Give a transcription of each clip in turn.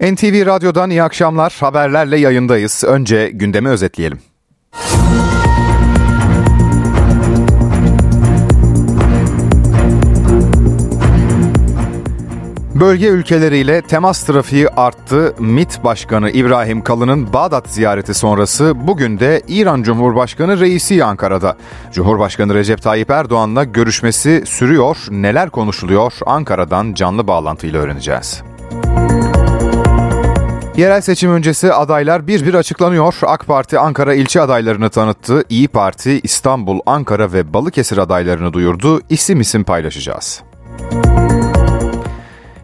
NTV Radyo'dan iyi akşamlar. Haberlerle yayındayız. Önce gündemi özetleyelim. Bölge ülkeleriyle temas trafiği arttı. MİT Başkanı İbrahim Kalın'ın Bağdat ziyareti sonrası bugün de İran Cumhurbaşkanı Reisi Ankara'da. Cumhurbaşkanı Recep Tayyip Erdoğan'la görüşmesi sürüyor. Neler konuşuluyor? Ankara'dan canlı bağlantıyla öğreneceğiz. Yerel seçim öncesi adaylar bir bir açıklanıyor. AK Parti Ankara ilçe adaylarını tanıttı. İyi Parti İstanbul, Ankara ve Balıkesir adaylarını duyurdu. İsim isim paylaşacağız.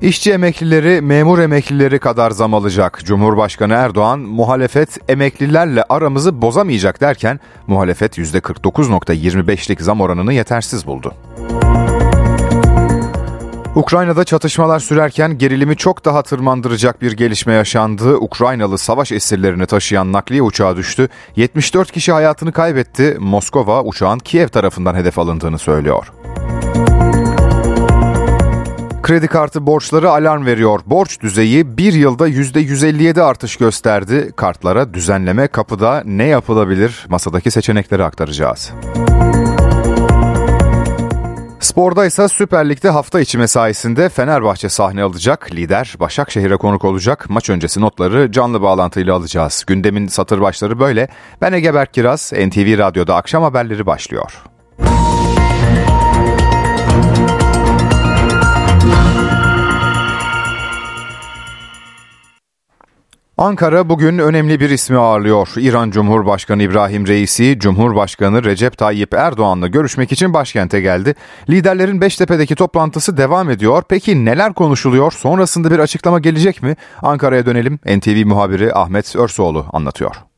İşçi emeklileri memur emeklileri kadar zam alacak. Cumhurbaşkanı Erdoğan muhalefet emeklilerle aramızı bozamayacak derken muhalefet %49.25'lik zam oranını yetersiz buldu. Ukrayna'da çatışmalar sürerken gerilimi çok daha tırmandıracak bir gelişme yaşandı. Ukraynalı savaş esirlerini taşıyan nakliye uçağı düştü. 74 kişi hayatını kaybetti. Moskova uçağın Kiev tarafından hedef alındığını söylüyor. Kredi kartı borçları alarm veriyor. Borç düzeyi bir yılda %157 artış gösterdi. Kartlara düzenleme kapıda ne yapılabilir? Masadaki seçenekleri aktaracağız. Sporda ise Süper Lig'de hafta içi mesaisinde Fenerbahçe sahne alacak. Lider Başakşehir'e konuk olacak. Maç öncesi notları canlı bağlantıyla alacağız. Gündemin satır başları böyle. Ben Ege Berk Kiraz, NTV Radyo'da akşam haberleri başlıyor. Ankara bugün önemli bir ismi ağırlıyor. İran Cumhurbaşkanı İbrahim Reisi, Cumhurbaşkanı Recep Tayyip Erdoğan'la görüşmek için başkente geldi. Liderlerin Beştepe'deki toplantısı devam ediyor. Peki neler konuşuluyor? Sonrasında bir açıklama gelecek mi? Ankara'ya dönelim. NTV muhabiri Ahmet Örsoğlu anlatıyor.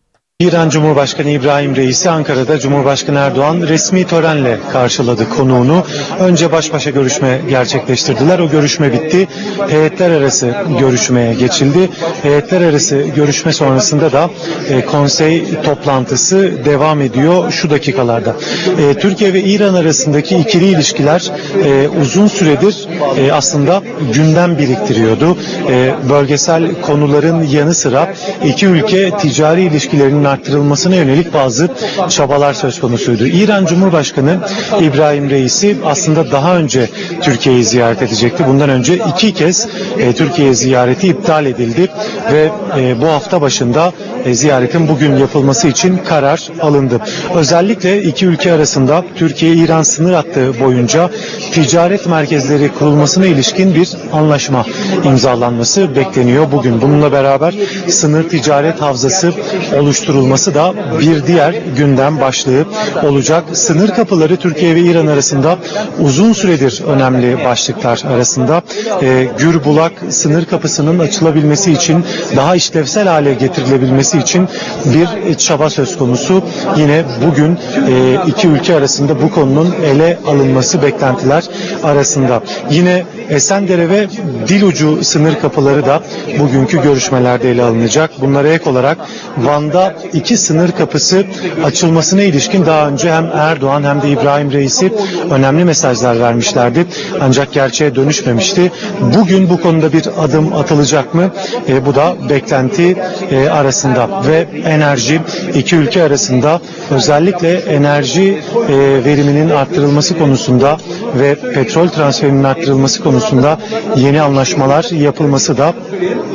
İran Cumhurbaşkanı İbrahim Reisi Ankara'da Cumhurbaşkanı Erdoğan resmi törenle karşıladı konuğunu. Önce baş başa görüşme gerçekleştirdiler. O görüşme bitti. Heyetler arası görüşmeye geçildi. Heyetler arası görüşme sonrasında da e, konsey toplantısı devam ediyor şu dakikalarda. E, Türkiye ve İran arasındaki ikili ilişkiler e, uzun süredir e, aslında gündem biriktiriyordu. E, bölgesel konuların yanı sıra iki ülke ticari ilişkilerinin arttırılmasına yönelik bazı çabalar söz konusuydu. İran Cumhurbaşkanı İbrahim Reisi aslında daha önce Türkiye'yi ziyaret edecekti. Bundan önce iki kez e, Türkiye ziyareti iptal edildi ve e, bu hafta başında e, ziyaretin bugün yapılması için karar alındı. Özellikle iki ülke arasında Türkiye-İran sınır hattı boyunca ticaret merkezleri kurulmasına ilişkin bir anlaşma imzalanması bekleniyor bugün. Bununla beraber sınır ticaret havzası oluşturulması da bir diğer gündem başlığı olacak. Sınır kapıları Türkiye ve İran arasında uzun süredir önemli başlıklar arasında. E, Gürbulak sınır kapısının açılabilmesi için daha işlevsel hale getirilebilmesi için bir çaba söz konusu. Yine bugün e, iki ülke arasında bu konunun ele alınması beklentiler arasında. Yine Esendere ve Dilucu sınır kapıları da bugünkü görüşmelerde ele alınacak. Bunlara ek olarak Van'da iki sınır kapısı açılmasına ilişkin daha önce hem Erdoğan hem de İbrahim Reisi önemli mesajlar vermişlerdi. Ancak gerçeğe dönüşmemişti. Bugün bu konuda bir adım atılacak mı? E, bu da beklenti e, arasında ve enerji iki ülke arasında özellikle enerji e, veriminin arttırılması konusunda ve petrol transferinin arttırılması konusunda yeni anlaşmalar yapılması da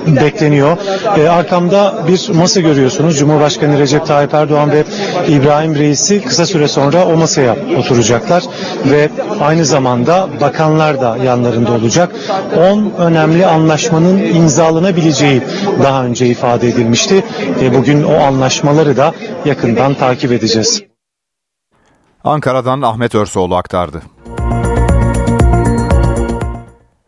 bekleniyor. E, arkamda bir masa görüyorsunuz. Cumhurbaşkanı Recep Tayyip Erdoğan ve İbrahim Reisi kısa süre sonra o masaya oturacaklar ve aynı zamanda bakanlar da yanlarında olacak. 10 önemli anlaşmanın imzalanabileceği daha önce ifade edilmişti. E, bugün o anlaşmaları da yakından takip edeceğiz. Ankara'dan Ahmet Örsoğlu aktardı.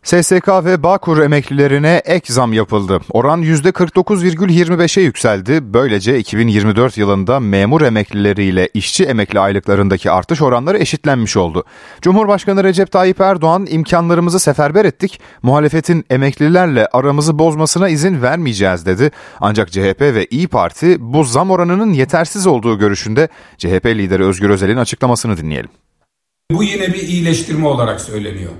SSK ve Bağkur emeklilerine ek zam yapıldı. Oran %49,25'e yükseldi. Böylece 2024 yılında memur emeklileriyle işçi emekli aylıklarındaki artış oranları eşitlenmiş oldu. Cumhurbaşkanı Recep Tayyip Erdoğan imkanlarımızı seferber ettik. Muhalefetin emeklilerle aramızı bozmasına izin vermeyeceğiz dedi. Ancak CHP ve İyi Parti bu zam oranının yetersiz olduğu görüşünde CHP lideri Özgür Özel'in açıklamasını dinleyelim. Bu yine bir iyileştirme olarak söyleniyor.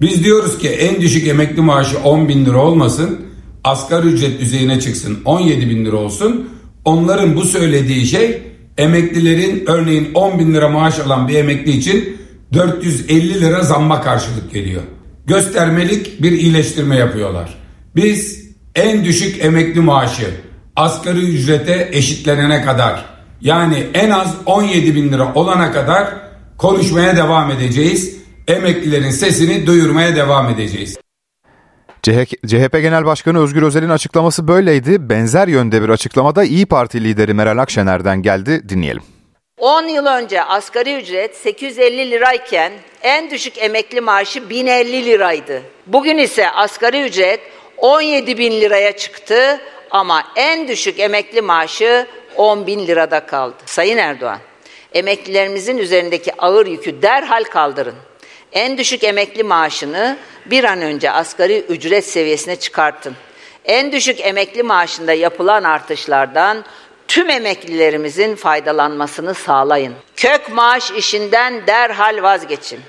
Biz diyoruz ki en düşük emekli maaşı 10 bin lira olmasın. asgari ücret düzeyine çıksın 17 bin lira olsun. Onların bu söylediği şey emeklilerin örneğin 10 bin lira maaş alan bir emekli için 450 lira zamma karşılık geliyor. Göstermelik bir iyileştirme yapıyorlar. Biz en düşük emekli maaşı asgari ücrete eşitlenene kadar yani en az 17 bin lira olana kadar konuşmaya devam edeceğiz. Emeklilerin sesini duyurmaya devam edeceğiz. CHP Genel Başkanı Özgür Özel'in açıklaması böyleydi. Benzer yönde bir açıklamada İyi Parti lideri Meral Akşener'den geldi. Dinleyelim. 10 yıl önce asgari ücret 850 lirayken en düşük emekli maaşı 1050 liraydı. Bugün ise asgari ücret 17 bin liraya çıktı ama en düşük emekli maaşı 10 bin lirada kaldı. Sayın Erdoğan, emeklilerimizin üzerindeki ağır yükü derhal kaldırın. En düşük emekli maaşını bir an önce asgari ücret seviyesine çıkartın. En düşük emekli maaşında yapılan artışlardan tüm emeklilerimizin faydalanmasını sağlayın. Kök maaş işinden derhal vazgeçin.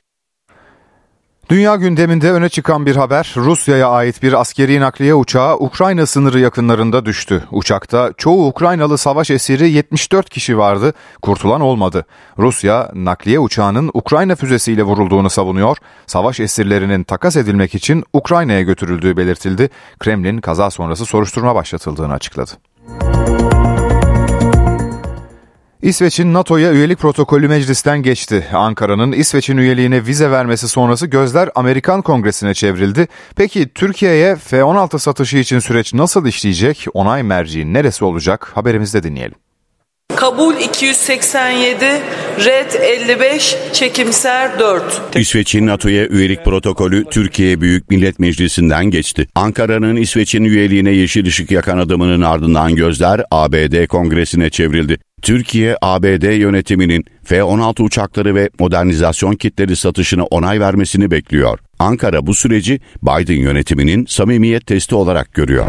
Dünya gündeminde öne çıkan bir haber, Rusya'ya ait bir askeri nakliye uçağı Ukrayna sınırı yakınlarında düştü. Uçakta çoğu Ukraynalı savaş esiri 74 kişi vardı, kurtulan olmadı. Rusya, nakliye uçağının Ukrayna füzesiyle vurulduğunu savunuyor. Savaş esirlerinin takas edilmek için Ukrayna'ya götürüldüğü belirtildi. Kremlin kaza sonrası soruşturma başlatıldığını açıkladı. İsveç'in NATO'ya üyelik protokolü meclisten geçti. Ankara'nın İsveç'in üyeliğine vize vermesi sonrası gözler Amerikan Kongresi'ne çevrildi. Peki Türkiye'ye F-16 satışı için süreç nasıl işleyecek? Onay merciği neresi olacak? Haberimizde dinleyelim. Kabul 287, red 55, çekimser 4. İsveç'in NATO'ya üyelik protokolü Türkiye Büyük Millet Meclisi'nden geçti. Ankara'nın İsveç'in üyeliğine yeşil ışık yakan adımının ardından gözler ABD Kongresi'ne çevrildi. Türkiye, ABD yönetiminin F-16 uçakları ve modernizasyon kitleri satışına onay vermesini bekliyor. Ankara bu süreci Biden yönetiminin samimiyet testi olarak görüyor.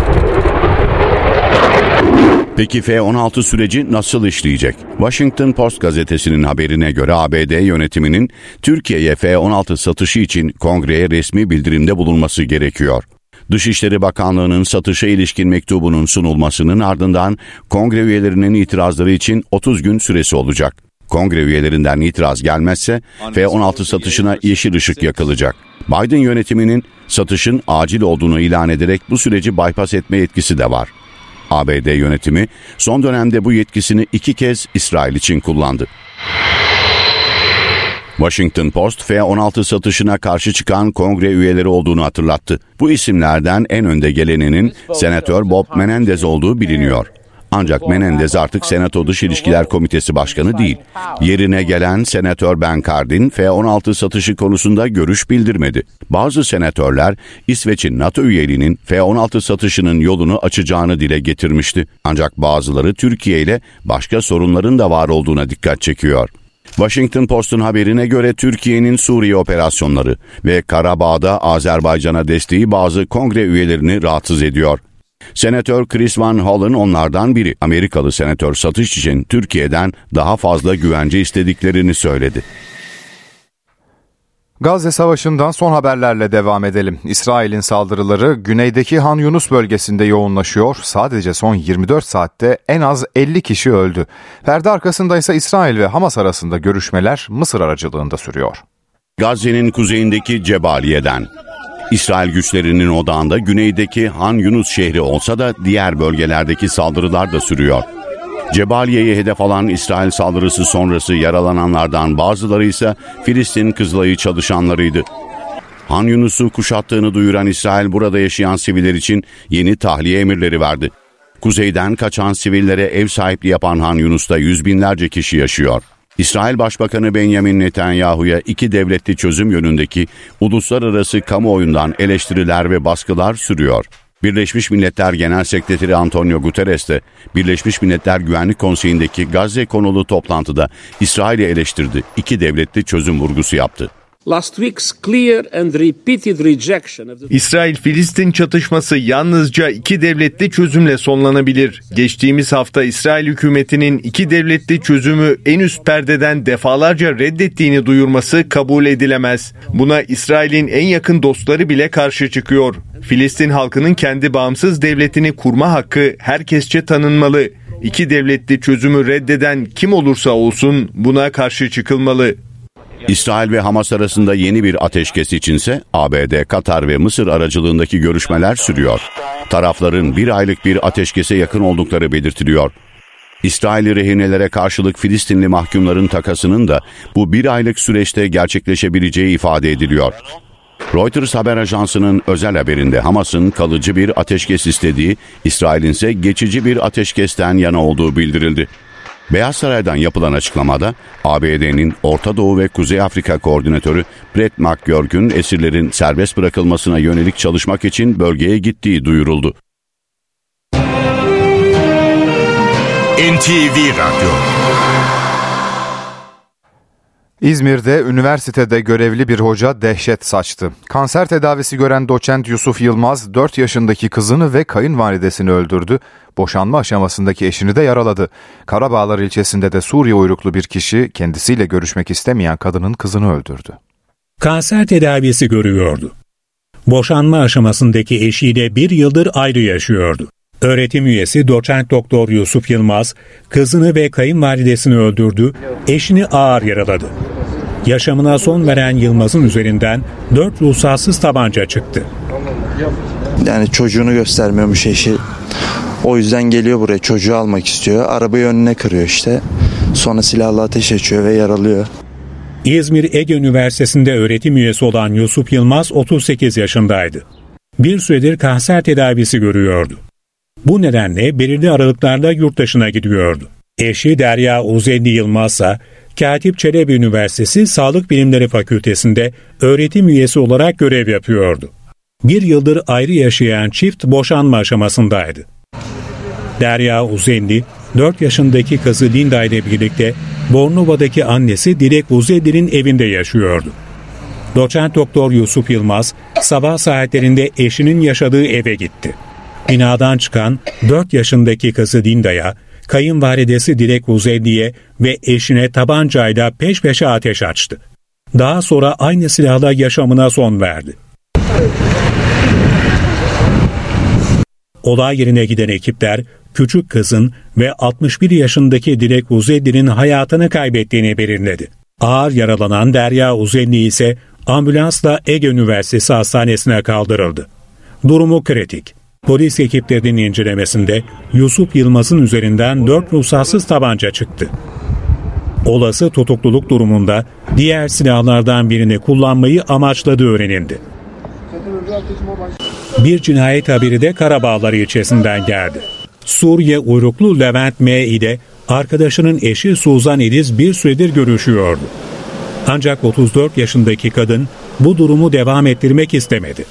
Peki F-16 süreci nasıl işleyecek? Washington Post gazetesinin haberine göre ABD yönetiminin Türkiye'ye F-16 satışı için kongreye resmi bildirimde bulunması gerekiyor. Dışişleri Bakanlığı'nın satışa ilişkin mektubunun sunulmasının ardından kongre üyelerinin itirazları için 30 gün süresi olacak. Kongre üyelerinden itiraz gelmezse F-16 satışına yeşil ışık yakılacak. Biden yönetiminin satışın acil olduğunu ilan ederek bu süreci bypass etme yetkisi de var. ABD yönetimi son dönemde bu yetkisini iki kez İsrail için kullandı. Washington Post F-16 satışına karşı çıkan kongre üyeleri olduğunu hatırlattı. Bu isimlerden en önde geleninin Senatör Bob Menendez olduğu biliniyor. Ancak Menendez artık Senato Dış İlişkiler Komitesi Başkanı değil. Yerine gelen Senatör Ben Cardin F-16 satışı konusunda görüş bildirmedi. Bazı senatörler İsveç'in NATO üyeliğinin F-16 satışının yolunu açacağını dile getirmişti. Ancak bazıları Türkiye ile başka sorunların da var olduğuna dikkat çekiyor. Washington Post'un haberine göre Türkiye'nin Suriye operasyonları ve Karabağ'da Azerbaycan'a desteği bazı kongre üyelerini rahatsız ediyor. Senatör Chris Van Hollen onlardan biri. Amerikalı senatör satış için Türkiye'den daha fazla güvence istediklerini söyledi. Gazze Savaşı'ndan son haberlerle devam edelim. İsrail'in saldırıları güneydeki Han Yunus bölgesinde yoğunlaşıyor. Sadece son 24 saatte en az 50 kişi öldü. Perde arkasında ise İsrail ve Hamas arasında görüşmeler Mısır aracılığında sürüyor. Gazze'nin kuzeyindeki Cebaliye'den İsrail güçlerinin odağında güneydeki Han Yunus şehri olsa da diğer bölgelerdeki saldırılar da sürüyor. Cebaliye'ye hedef alan İsrail saldırısı sonrası yaralananlardan bazıları ise Filistin Kızılayı çalışanlarıydı. Han Yunus'u kuşattığını duyuran İsrail burada yaşayan siviller için yeni tahliye emirleri verdi. Kuzeyden kaçan sivillere ev sahipliği yapan Han Yunus'ta yüz binlerce kişi yaşıyor. İsrail Başbakanı Benjamin Netanyahu'ya iki devletli çözüm yönündeki uluslararası kamuoyundan eleştiriler ve baskılar sürüyor. Birleşmiş Milletler Genel Sekreteri Antonio Guterres de Birleşmiş Milletler Güvenlik Konseyi'ndeki Gazze konulu toplantıda İsrail'i eleştirdi, iki devletli çözüm vurgusu yaptı. İsrail-Filistin çatışması yalnızca iki devletli çözümle sonlanabilir. Geçtiğimiz hafta İsrail hükümetinin iki devletli çözümü en üst perdeden defalarca reddettiğini duyurması kabul edilemez. Buna İsrail'in en yakın dostları bile karşı çıkıyor. Filistin halkının kendi bağımsız devletini kurma hakkı herkesçe tanınmalı. İki devletli çözümü reddeden kim olursa olsun buna karşı çıkılmalı. İsrail ve Hamas arasında yeni bir ateşkes içinse ABD, Katar ve Mısır aracılığındaki görüşmeler sürüyor. Tarafların bir aylık bir ateşkese yakın oldukları belirtiliyor. İsrail'i rehinelere karşılık Filistinli mahkumların takasının da bu bir aylık süreçte gerçekleşebileceği ifade ediliyor. Reuters haber ajansının özel haberinde Hamas'ın kalıcı bir ateşkes istediği, İsrail'in ise geçici bir ateşkesten yana olduğu bildirildi. Beyaz Saray'dan yapılan açıklamada ABD'nin Orta Doğu ve Kuzey Afrika koordinatörü Brett McGurk'ün esirlerin serbest bırakılmasına yönelik çalışmak için bölgeye gittiği duyuruldu. NTV Radyo İzmir'de üniversitede görevli bir hoca dehşet saçtı. Kanser tedavisi gören doçent Yusuf Yılmaz 4 yaşındaki kızını ve kayınvalidesini öldürdü. Boşanma aşamasındaki eşini de yaraladı. Karabağlar ilçesinde de Suriye uyruklu bir kişi kendisiyle görüşmek istemeyen kadının kızını öldürdü. Kanser tedavisi görüyordu. Boşanma aşamasındaki eşiyle bir yıldır ayrı yaşıyordu. Öğretim üyesi doçent doktor Yusuf Yılmaz, kızını ve kayınvalidesini öldürdü, eşini ağır yaraladı. Yaşamına son veren Yılmaz'ın üzerinden dört ruhsatsız tabanca çıktı. Yani çocuğunu göstermiyormuş eşi. O yüzden geliyor buraya çocuğu almak istiyor. Arabayı önüne kırıyor işte. Sonra silahla ateş açıyor ve yaralıyor. İzmir Ege Üniversitesi'nde öğretim üyesi olan Yusuf Yılmaz 38 yaşındaydı. Bir süredir kanser tedavisi görüyordu. Bu nedenle belirli aralıklarla yurt dışına gidiyordu. Eşi Derya Uzenli Yılmaz ise Katip Çelebi Üniversitesi Sağlık Bilimleri Fakültesinde öğretim üyesi olarak görev yapıyordu. Bir yıldır ayrı yaşayan çift boşanma aşamasındaydı. Derya Uzenli, 4 yaşındaki kızı Linda ile birlikte Bornova'daki annesi Dilek Uzenli'nin evinde yaşıyordu. Doçent Doktor Yusuf Yılmaz sabah saatlerinde eşinin yaşadığı eve gitti. Binadan çıkan 4 yaşındaki kızı Dinda'ya, kayınvalidesi Dilek Uzeydi'ye ve eşine tabancayla peş peşe ateş açtı. Daha sonra aynı silahla yaşamına son verdi. Olay yerine giden ekipler küçük kızın ve 61 yaşındaki Dilek Uzeydi'nin hayatını kaybettiğini belirledi. Ağır yaralanan Derya Uzeydi ise ambulansla Ege Üniversitesi Hastanesi'ne kaldırıldı. Durumu kritik. Polis ekiplerinin incelemesinde Yusuf Yılmaz'ın üzerinden 4 ruhsatsız tabanca çıktı. Olası tutukluluk durumunda diğer silahlardan birini kullanmayı amaçladığı öğrenildi. Bir cinayet haberi de Karabağlar ilçesinden geldi. Suriye uyruklu Levent M. ile arkadaşının eşi Suzan Ediz bir süredir görüşüyordu. Ancak 34 yaşındaki kadın bu durumu devam ettirmek istemedi.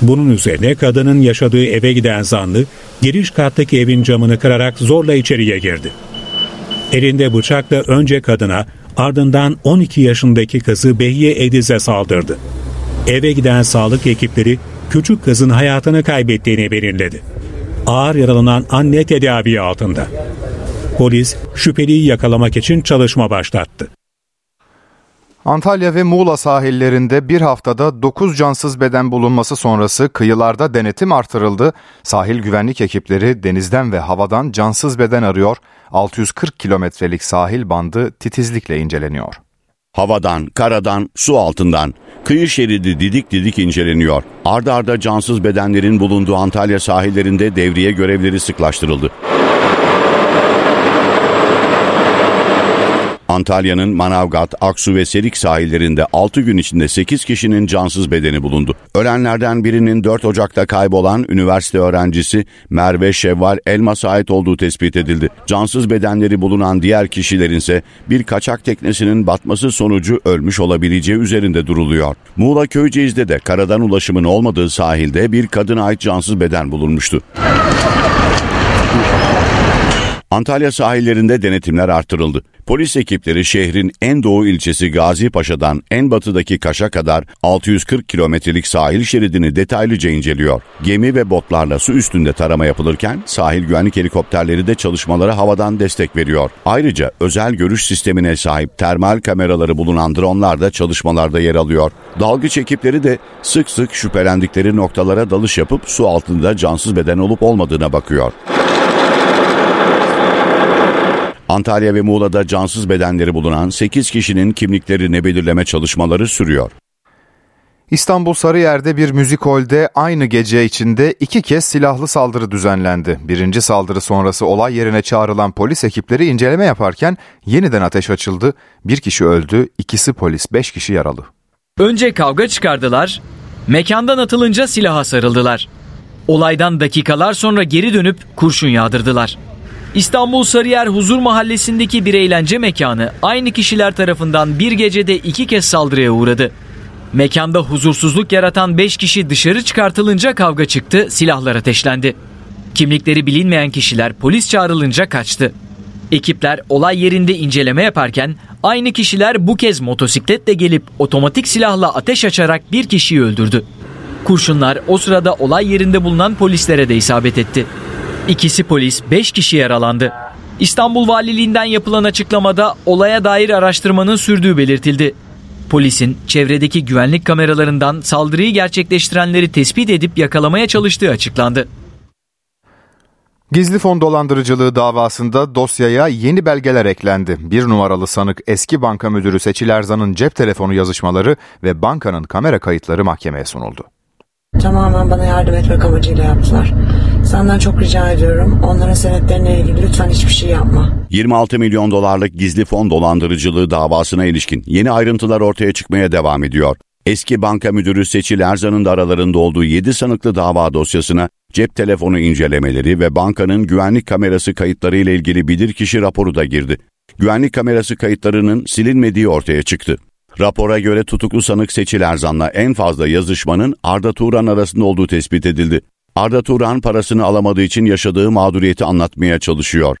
Bunun üzerine kadının yaşadığı eve giden zanlı giriş kattaki evin camını kırarak zorla içeriye girdi. Elinde bıçakla önce kadına ardından 12 yaşındaki kızı Behiye Ediz'e saldırdı. Eve giden sağlık ekipleri küçük kızın hayatını kaybettiğini belirledi. Ağır yaralanan anne tedavi altında. Polis şüpheliyi yakalamak için çalışma başlattı. Antalya ve Muğla sahillerinde bir haftada 9 cansız beden bulunması sonrası kıyılarda denetim artırıldı. Sahil güvenlik ekipleri denizden ve havadan cansız beden arıyor. 640 kilometrelik sahil bandı titizlikle inceleniyor. Havadan, karadan, su altından kıyı şeridi didik didik inceleniyor. Arda arda cansız bedenlerin bulunduğu Antalya sahillerinde devriye görevleri sıklaştırıldı. Antalya'nın Manavgat, Aksu ve Serik sahillerinde 6 gün içinde 8 kişinin cansız bedeni bulundu. Ölenlerden birinin 4 Ocak'ta kaybolan üniversite öğrencisi Merve Şevval Elmas'a ait olduğu tespit edildi. Cansız bedenleri bulunan diğer kişilerin ise bir kaçak teknesinin batması sonucu ölmüş olabileceği üzerinde duruluyor. Muğla Köyceğiz'de de karadan ulaşımın olmadığı sahilde bir kadına ait cansız beden bulunmuştu. Antalya sahillerinde denetimler artırıldı. Polis ekipleri şehrin en doğu ilçesi Gazi Paşa'dan en batıdaki Kaş'a kadar 640 kilometrelik sahil şeridini detaylıca inceliyor. Gemi ve botlarla su üstünde tarama yapılırken sahil güvenlik helikopterleri de çalışmalara havadan destek veriyor. Ayrıca özel görüş sistemine sahip termal kameraları bulunan dronlar da çalışmalarda yer alıyor. Dalgıç ekipleri de sık sık şüphelendikleri noktalara dalış yapıp su altında cansız beden olup olmadığına bakıyor. Antalya ve Muğla'da cansız bedenleri bulunan 8 kişinin kimliklerini belirleme çalışmaları sürüyor. İstanbul Sarıyer'de bir müzik holde aynı gece içinde iki kez silahlı saldırı düzenlendi. Birinci saldırı sonrası olay yerine çağrılan polis ekipleri inceleme yaparken yeniden ateş açıldı. Bir kişi öldü, ikisi polis, beş kişi yaralı. Önce kavga çıkardılar, mekandan atılınca silaha sarıldılar. Olaydan dakikalar sonra geri dönüp kurşun yağdırdılar. İstanbul Sarıyer Huzur Mahallesi'ndeki bir eğlence mekanı aynı kişiler tarafından bir gecede iki kez saldırıya uğradı. Mekanda huzursuzluk yaratan 5 kişi dışarı çıkartılınca kavga çıktı, silahlar ateşlendi. Kimlikleri bilinmeyen kişiler polis çağrılınca kaçtı. Ekipler olay yerinde inceleme yaparken aynı kişiler bu kez motosikletle gelip otomatik silahla ateş açarak bir kişiyi öldürdü. Kurşunlar o sırada olay yerinde bulunan polislere de isabet etti. İkisi polis, 5 kişi yaralandı. İstanbul Valiliğinden yapılan açıklamada olaya dair araştırmanın sürdüğü belirtildi. Polisin çevredeki güvenlik kameralarından saldırıyı gerçekleştirenleri tespit edip yakalamaya çalıştığı açıklandı. Gizli fon dolandırıcılığı davasında dosyaya yeni belgeler eklendi. Bir numaralı sanık eski banka müdürü Seçil Erzan'ın cep telefonu yazışmaları ve bankanın kamera kayıtları mahkemeye sunuldu. Tamamen bana yardım etmek amacıyla yaptılar. Senden çok rica ediyorum. Onların senetlerine ilgili lütfen hiçbir şey yapma. 26 milyon dolarlık gizli fon dolandırıcılığı davasına ilişkin yeni ayrıntılar ortaya çıkmaya devam ediyor. Eski banka müdürü Seçil Erzan'ın da aralarında olduğu 7 sanıklı dava dosyasına cep telefonu incelemeleri ve bankanın güvenlik kamerası kayıtları ile ilgili bilirkişi raporu da girdi. Güvenlik kamerası kayıtlarının silinmediği ortaya çıktı. Rapora göre tutuklu sanık Seçil Erzan'la en fazla yazışmanın Arda Turan arasında olduğu tespit edildi. Arda Turan parasını alamadığı için yaşadığı mağduriyeti anlatmaya çalışıyor.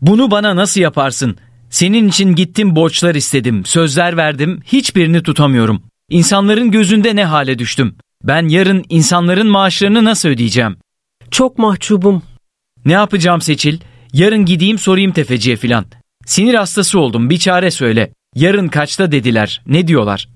Bunu bana nasıl yaparsın? Senin için gittim borçlar istedim, sözler verdim, hiçbirini tutamıyorum. İnsanların gözünde ne hale düştüm? Ben yarın insanların maaşlarını nasıl ödeyeceğim? Çok mahcubum. Ne yapacağım Seçil? Yarın gideyim sorayım tefeciye filan. Sinir hastası oldum bir çare söyle. Yarın kaçta dediler. Ne diyorlar?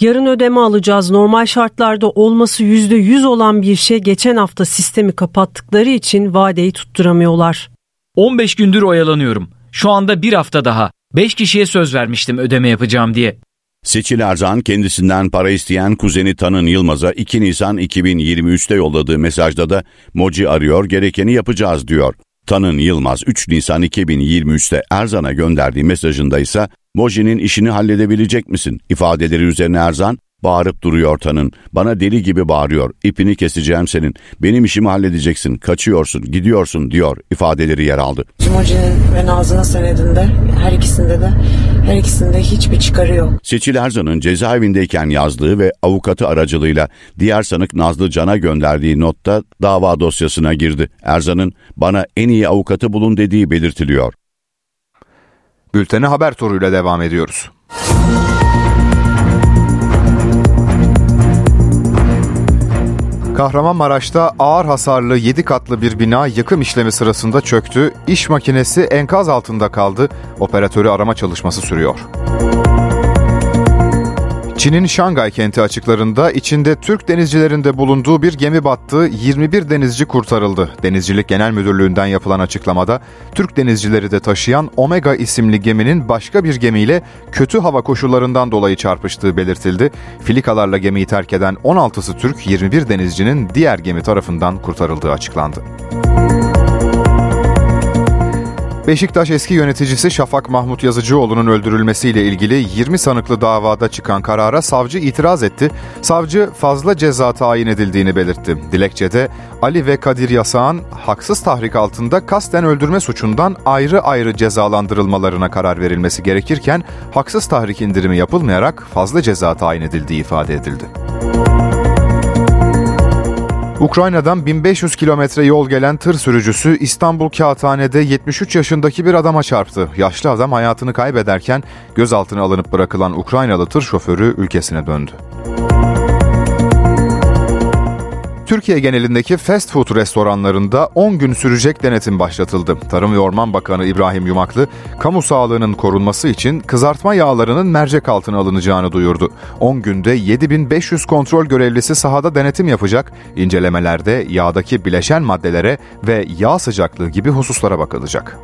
Yarın ödeme alacağız. Normal şartlarda olması %100 olan bir şey geçen hafta sistemi kapattıkları için vadeyi tutturamıyorlar. 15 gündür oyalanıyorum. Şu anda bir hafta daha. 5 kişiye söz vermiştim ödeme yapacağım diye. Seçil Erzan kendisinden para isteyen kuzeni Tanın Yılmaz'a 2 Nisan 2023'te yolladığı mesajda da Moci arıyor gerekeni yapacağız diyor. Tanın Yılmaz 3 Nisan 2023'te Erzan'a gönderdiği mesajında ise Moji'nin işini halledebilecek misin? ifadeleri üzerine Erzan bağırıp duruyor Tanın. Bana deli gibi bağırıyor. İpini keseceğim senin. Benim işimi halledeceksin. Kaçıyorsun, gidiyorsun diyor ifadeleri yer aldı. Moji'nin ve Nazlı'nın senedinde her ikisinde de her ikisinde hiçbir çıkarı yok. Seçil Erzan'ın cezaevindeyken yazdığı ve avukatı aracılığıyla diğer sanık Nazlı Can'a gönderdiği notta dava dosyasına girdi. Erzan'ın bana en iyi avukatı bulun dediği belirtiliyor. Bültene haber turuyla devam ediyoruz. Kahramanmaraş'ta ağır hasarlı 7 katlı bir bina yıkım işlemi sırasında çöktü. İş makinesi enkaz altında kaldı. Operatörü arama çalışması sürüyor. Çin'in Şangay kenti açıklarında içinde Türk denizcilerinde bulunduğu bir gemi battı, 21 denizci kurtarıldı. Denizcilik Genel Müdürlüğü'nden yapılan açıklamada Türk denizcileri de taşıyan Omega isimli geminin başka bir gemiyle kötü hava koşullarından dolayı çarpıştığı belirtildi. Filikalarla gemiyi terk eden 16'sı Türk, 21 denizcinin diğer gemi tarafından kurtarıldığı açıklandı. Beşiktaş eski yöneticisi Şafak Mahmut Yazıcıoğlu'nun öldürülmesiyle ilgili 20 sanıklı davada çıkan karara savcı itiraz etti. Savcı fazla ceza tayin edildiğini belirtti. Dilekçede Ali ve Kadir Yasağan haksız tahrik altında kasten öldürme suçundan ayrı ayrı cezalandırılmalarına karar verilmesi gerekirken haksız tahrik indirimi yapılmayarak fazla ceza tayin edildiği ifade edildi. Ukrayna'dan 1500 kilometre yol gelen tır sürücüsü İstanbul Kağıthane'de 73 yaşındaki bir adama çarptı. Yaşlı adam hayatını kaybederken gözaltına alınıp bırakılan Ukraynalı tır şoförü ülkesine döndü. Türkiye genelindeki fast food restoranlarında 10 gün sürecek denetim başlatıldı. Tarım ve Orman Bakanı İbrahim Yumaklı, kamu sağlığının korunması için kızartma yağlarının mercek altına alınacağını duyurdu. 10 günde 7500 kontrol görevlisi sahada denetim yapacak, incelemelerde yağdaki bileşen maddelere ve yağ sıcaklığı gibi hususlara bakılacak.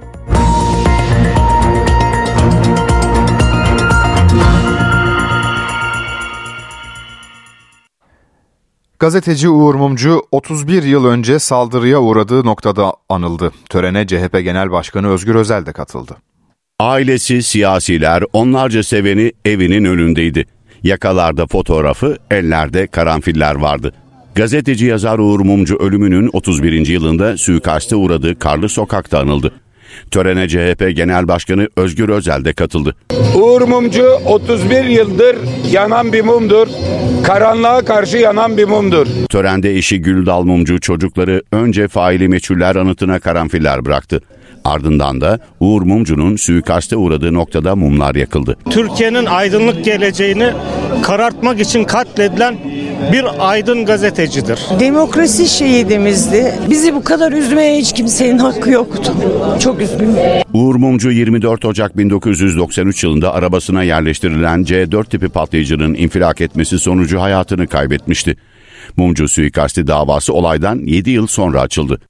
Gazeteci Uğur Mumcu 31 yıl önce saldırıya uğradığı noktada anıldı. Törene CHP Genel Başkanı Özgür Özel de katıldı. Ailesi, siyasiler, onlarca seveni evinin önündeydi. Yakalarda fotoğrafı, ellerde karanfiller vardı. Gazeteci yazar Uğur Mumcu ölümünün 31. yılında suikaste uğradığı Karlı Sokak'ta anıldı. Törene CHP Genel Başkanı Özgür Özel de katıldı. Uğur Mumcu 31 yıldır yanan bir mumdur. Karanlığa karşı yanan bir mumdur. Törende eşi Güldal Mumcu çocukları önce faili meçhuller anıtına karanfiller bıraktı. Ardından da Uğur Mumcu'nun suikaste uğradığı noktada mumlar yakıldı. Türkiye'nin aydınlık geleceğini karartmak için katledilen bir aydın gazetecidir. Demokrasi şehidimizdi. Bizi bu kadar üzmeye hiç kimsenin hakkı yoktu. Çok üzgünüm. Uğur Mumcu 24 Ocak 1993 yılında arabasına yerleştirilen C4 tipi patlayıcının infilak etmesi sonucu hayatını kaybetmişti. Mumcu suikasti davası olaydan 7 yıl sonra açıldı.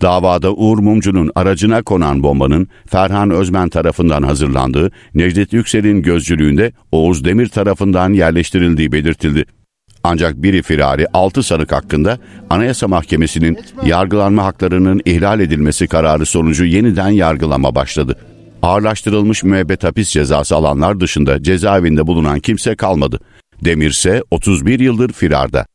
Davada Uğur Mumcu'nun aracına konan bombanın Ferhan Özmen tarafından hazırlandığı, Necdet Yüksel'in gözcülüğünde Oğuz Demir tarafından yerleştirildiği belirtildi. Ancak biri firari 6 sanık hakkında Anayasa Mahkemesi'nin yargılanma haklarının ihlal edilmesi kararı sonucu yeniden yargılama başladı. Ağırlaştırılmış müebbet hapis cezası alanlar dışında cezaevinde bulunan kimse kalmadı. Demir ise 31 yıldır firarda.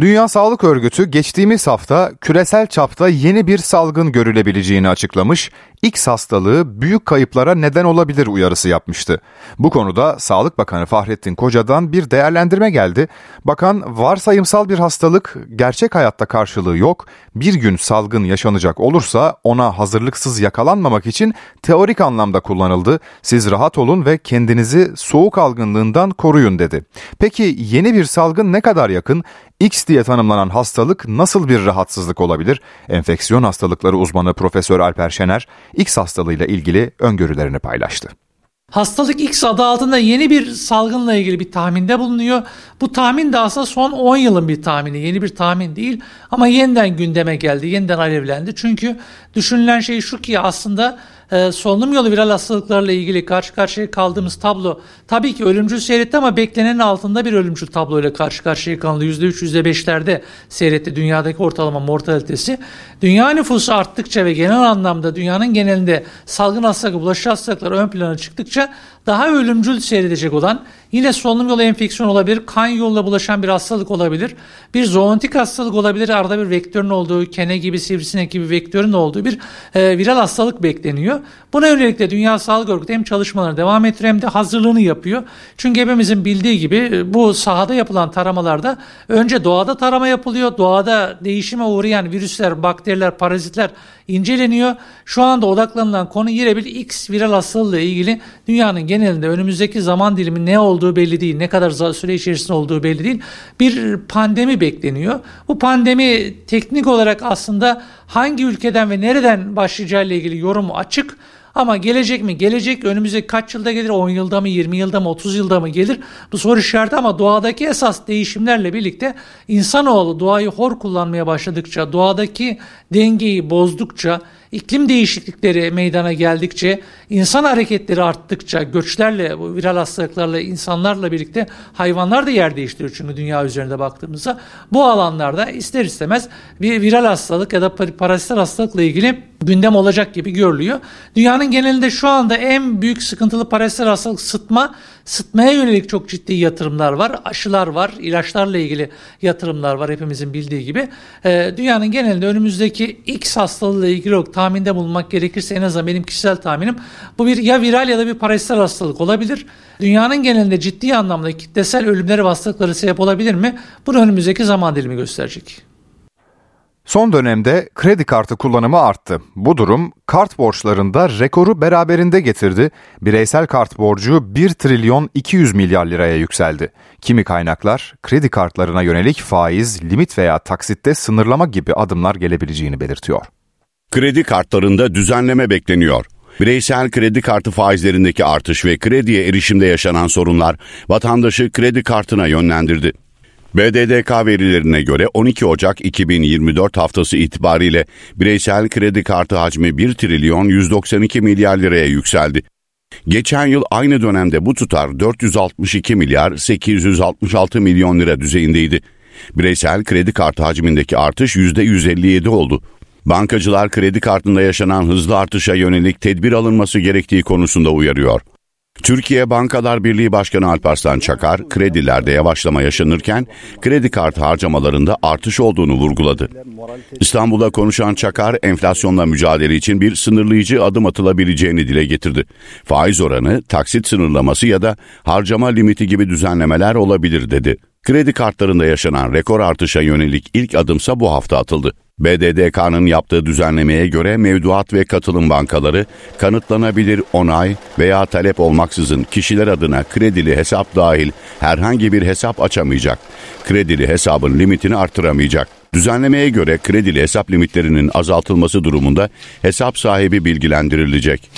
Dünya Sağlık Örgütü geçtiğimiz hafta küresel çapta yeni bir salgın görülebileceğini açıklamış, X hastalığı büyük kayıplara neden olabilir uyarısı yapmıştı. Bu konuda Sağlık Bakanı Fahrettin Koca'dan bir değerlendirme geldi. Bakan varsayımsal bir hastalık gerçek hayatta karşılığı yok. Bir gün salgın yaşanacak olursa ona hazırlıksız yakalanmamak için teorik anlamda kullanıldı. Siz rahat olun ve kendinizi soğuk algınlığından koruyun dedi. Peki yeni bir salgın ne kadar yakın? X diye tanımlanan hastalık nasıl bir rahatsızlık olabilir? Enfeksiyon hastalıkları uzmanı Profesör Alper Şener, X hastalığıyla ilgili öngörülerini paylaştı. Hastalık X adı altında yeni bir salgınla ilgili bir tahminde bulunuyor. Bu tahmin de aslında son 10 yılın bir tahmini, yeni bir tahmin değil ama yeniden gündeme geldi, yeniden alevlendi. Çünkü düşünülen şey şu ki aslında e, solunum yolu viral hastalıklarla ilgili karşı karşıya kaldığımız tablo tabii ki ölümcül seyretti ama beklenenin altında bir ölümcül tabloyla karşı karşıya kalındı. %3, %5'lerde seyretti dünyadaki ortalama mortalitesi. Dünya nüfusu arttıkça ve genel anlamda dünyanın genelinde salgın hastalık, bulaşıcı hastalıklar ön plana çıktıkça daha ölümcül seyredecek olan yine solunum yolu enfeksiyonu olabilir, kan yoluyla bulaşan bir hastalık olabilir, bir zoonotik hastalık olabilir, arada bir vektörün olduğu, kene gibi, sivrisinek gibi vektörün olduğu bir e, viral hastalık bekleniyor. Buna yönelik de Dünya Sağlık Örgütü hem çalışmalarını devam ettiriyor hem de hazırlığını yapıyor. Çünkü hepimizin bildiği gibi e, bu sahada yapılan taramalarda önce doğada tarama yapılıyor. Doğada değişime uğrayan virüsler, bakteriler, parazitler inceleniyor. Şu anda odaklanılan konu yine bir X viral hastalığı ile ilgili dünyanın genelinde önümüzdeki zaman dilimi ne olduğu belli değil. Ne kadar süre içerisinde olduğu belli değil. Bir pandemi bekleniyor. Bu pandemi teknik olarak aslında hangi ülkeden ve nereden başlayacağı ile ilgili yorumu açık. Ama gelecek mi? Gelecek önümüzdeki kaç yılda gelir? 10 yılda mı, 20 yılda mı, 30 yılda mı gelir? Bu soru işareti ama doğadaki esas değişimlerle birlikte insanoğlu doğayı hor kullanmaya başladıkça, doğadaki dengeyi bozdukça, iklim değişiklikleri meydana geldikçe, insan hareketleri arttıkça, göçlerle, bu viral hastalıklarla, insanlarla birlikte hayvanlar da yer değiştiriyor çünkü dünya üzerinde baktığımızda. Bu alanlarda ister istemez bir viral hastalık ya da parazitler hastalıkla ilgili gündem olacak gibi görülüyor. Dünyanın genelinde şu anda en büyük sıkıntılı parazitler hastalık sıtma, Sıtmaya yönelik çok ciddi yatırımlar var. Aşılar var, ilaçlarla ilgili yatırımlar var hepimizin bildiği gibi. E, dünyanın genelinde önümüzdeki X hastalığıyla ilgili olarak tahminde bulunmak gerekirse en azından benim kişisel tahminim bu bir ya viral ya da bir parasital hastalık olabilir. Dünyanın genelinde ciddi anlamda kitlesel ölümleri ve hastalıkları sebep olabilir mi? Bunu önümüzdeki zaman dilimi gösterecek. Son dönemde kredi kartı kullanımı arttı. Bu durum kart borçlarında rekoru beraberinde getirdi. Bireysel kart borcu 1 trilyon 200 milyar liraya yükseldi. Kimi kaynaklar kredi kartlarına yönelik faiz, limit veya taksitte sınırlama gibi adımlar gelebileceğini belirtiyor. Kredi kartlarında düzenleme bekleniyor. Bireysel kredi kartı faizlerindeki artış ve krediye erişimde yaşanan sorunlar vatandaşı kredi kartına yönlendirdi. BDDK verilerine göre 12 Ocak 2024 haftası itibariyle bireysel kredi kartı hacmi 1 trilyon 192 milyar liraya yükseldi. Geçen yıl aynı dönemde bu tutar 462 milyar 866 milyon lira düzeyindeydi. Bireysel kredi kartı hacmindeki artış %157 oldu. Bankacılar kredi kartında yaşanan hızlı artışa yönelik tedbir alınması gerektiği konusunda uyarıyor. Türkiye Bankalar Birliği Başkanı Alparslan Çakar, kredilerde yavaşlama yaşanırken kredi kartı harcamalarında artış olduğunu vurguladı. İstanbul'da konuşan Çakar, enflasyonla mücadele için bir sınırlayıcı adım atılabileceğini dile getirdi. Faiz oranı, taksit sınırlaması ya da harcama limiti gibi düzenlemeler olabilir dedi. Kredi kartlarında yaşanan rekor artışa yönelik ilk adımsa bu hafta atıldı. BDDK'nın yaptığı düzenlemeye göre mevduat ve katılım bankaları kanıtlanabilir onay veya talep olmaksızın kişiler adına kredili hesap dahil herhangi bir hesap açamayacak. Kredili hesabın limitini artıramayacak. Düzenlemeye göre kredili hesap limitlerinin azaltılması durumunda hesap sahibi bilgilendirilecek.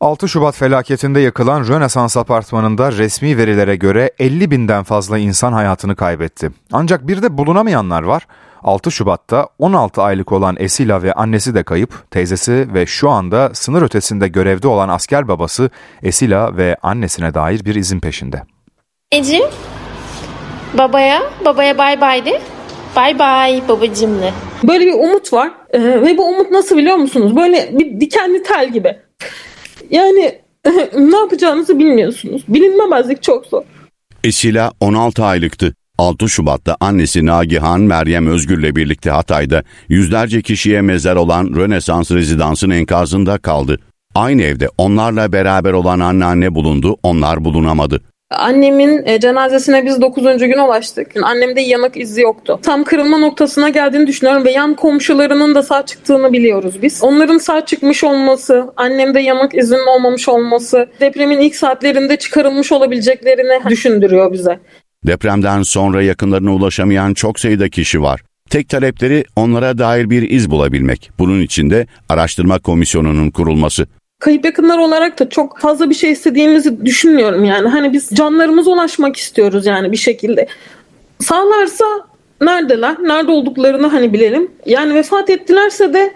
6 Şubat felaketinde yakılan Rönesans apartmanında resmi verilere göre 50 binden fazla insan hayatını kaybetti. Ancak bir de bulunamayanlar var. 6 Şubat'ta 16 aylık olan Esila ve annesi de kayıp, teyzesi ve şu anda sınır ötesinde görevde olan asker babası Esila ve annesine dair bir izin peşinde. Ecim, babaya, babaya bay bay de. Bay bay babacımla. Böyle bir umut var ee, ve bu umut nasıl biliyor musunuz? Böyle bir dikenli tel gibi. Yani ne yapacağınızı bilmiyorsunuz. Bilinmemezlik çok zor. Esila 16 aylıktı. 6 Şubat'ta annesi Nagihan Meryem Özgür'le birlikte Hatay'da yüzlerce kişiye mezar olan Rönesans rezidansın enkazında kaldı. Aynı evde onlarla beraber olan anneanne bulundu, onlar bulunamadı. Annemin e, cenazesine biz 9. gün ulaştık. Annemde yanık izi yoktu. Tam kırılma noktasına geldiğini düşünüyorum ve yan komşularının da sağ çıktığını biliyoruz biz. Onların sağ çıkmış olması, annemde yanık izinin olmamış olması, depremin ilk saatlerinde çıkarılmış olabileceklerini düşündürüyor bize. Depremden sonra yakınlarına ulaşamayan çok sayıda kişi var. Tek talepleri onlara dair bir iz bulabilmek. Bunun için de araştırma komisyonunun kurulması. Kayıp yakınlar olarak da çok fazla bir şey istediğimizi düşünmüyorum yani. Hani biz canlarımıza ulaşmak istiyoruz yani bir şekilde. Sağlarsa neredeler? Nerede olduklarını hani bilelim. Yani vefat ettilerse de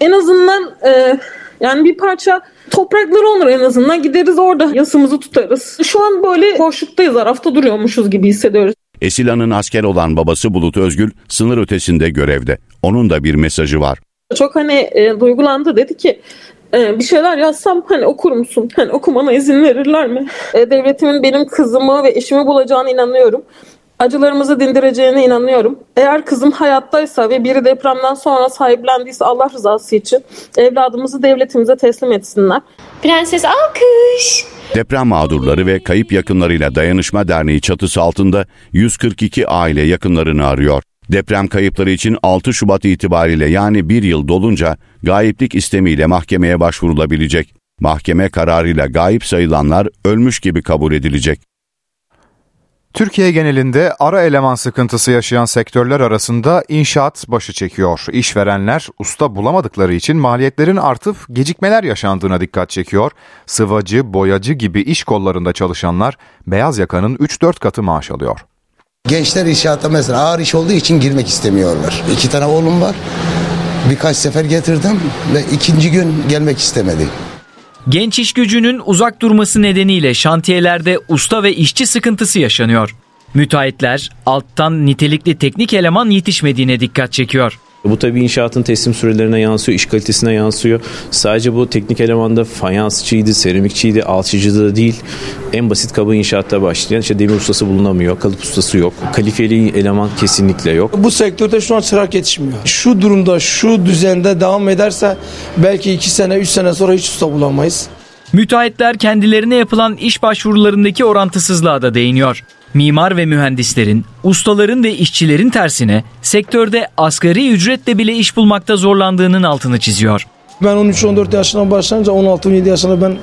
en azından e, yani bir parça toprakları olur en azından. Gideriz orada yasımızı tutarız. Şu an böyle boşluktayız. Arafta duruyormuşuz gibi hissediyoruz. Esila'nın asker olan babası Bulut Özgül sınır ötesinde görevde. Onun da bir mesajı var. Çok hani e, duygulandı dedi ki bir şeyler yazsam hani okur musun? Hani okumana izin verirler mi? E, devletimin benim kızımı ve eşimi bulacağına inanıyorum. Acılarımızı dindireceğine inanıyorum. Eğer kızım hayattaysa ve biri depremden sonra sahiplendiyse Allah rızası için evladımızı devletimize teslim etsinler. Prenses alkış. Deprem mağdurları ve kayıp yakınlarıyla Dayanışma Derneği çatısı altında 142 aile yakınlarını arıyor. Deprem kayıpları için 6 Şubat itibariyle yani bir yıl dolunca gayiplik istemiyle mahkemeye başvurulabilecek. Mahkeme kararıyla gayip sayılanlar ölmüş gibi kabul edilecek. Türkiye genelinde ara eleman sıkıntısı yaşayan sektörler arasında inşaat başı çekiyor. İşverenler usta bulamadıkları için maliyetlerin artıp gecikmeler yaşandığına dikkat çekiyor. Sıvacı, boyacı gibi iş kollarında çalışanlar beyaz yakanın 3-4 katı maaş alıyor. Gençler inşaatta mesela ağır iş olduğu için girmek istemiyorlar. İki tane oğlum var. Birkaç sefer getirdim ve ikinci gün gelmek istemedi. Genç iş gücünün uzak durması nedeniyle şantiyelerde usta ve işçi sıkıntısı yaşanıyor. Müteahhitler alttan nitelikli teknik eleman yetişmediğine dikkat çekiyor. Bu tabii inşaatın teslim sürelerine yansıyor, iş kalitesine yansıyor. Sadece bu teknik elemanda fayansçıydı, seramikçiydi, alçıcı da değil. En basit kaba inşaatta başlayan işte demir ustası bulunamıyor, kalıp ustası yok. Kalifeli eleman kesinlikle yok. Bu sektörde şu an çırak yetişmiyor. Şu durumda, şu düzende devam ederse belki 2 sene, 3 sene sonra hiç usta bulamayız. Müteahhitler kendilerine yapılan iş başvurularındaki orantısızlığa da değiniyor. Mimar ve mühendislerin, ustaların ve işçilerin tersine sektörde asgari ücretle bile iş bulmakta zorlandığının altını çiziyor. Ben 13-14 yaşına başlayınca 16-17 yaşında ben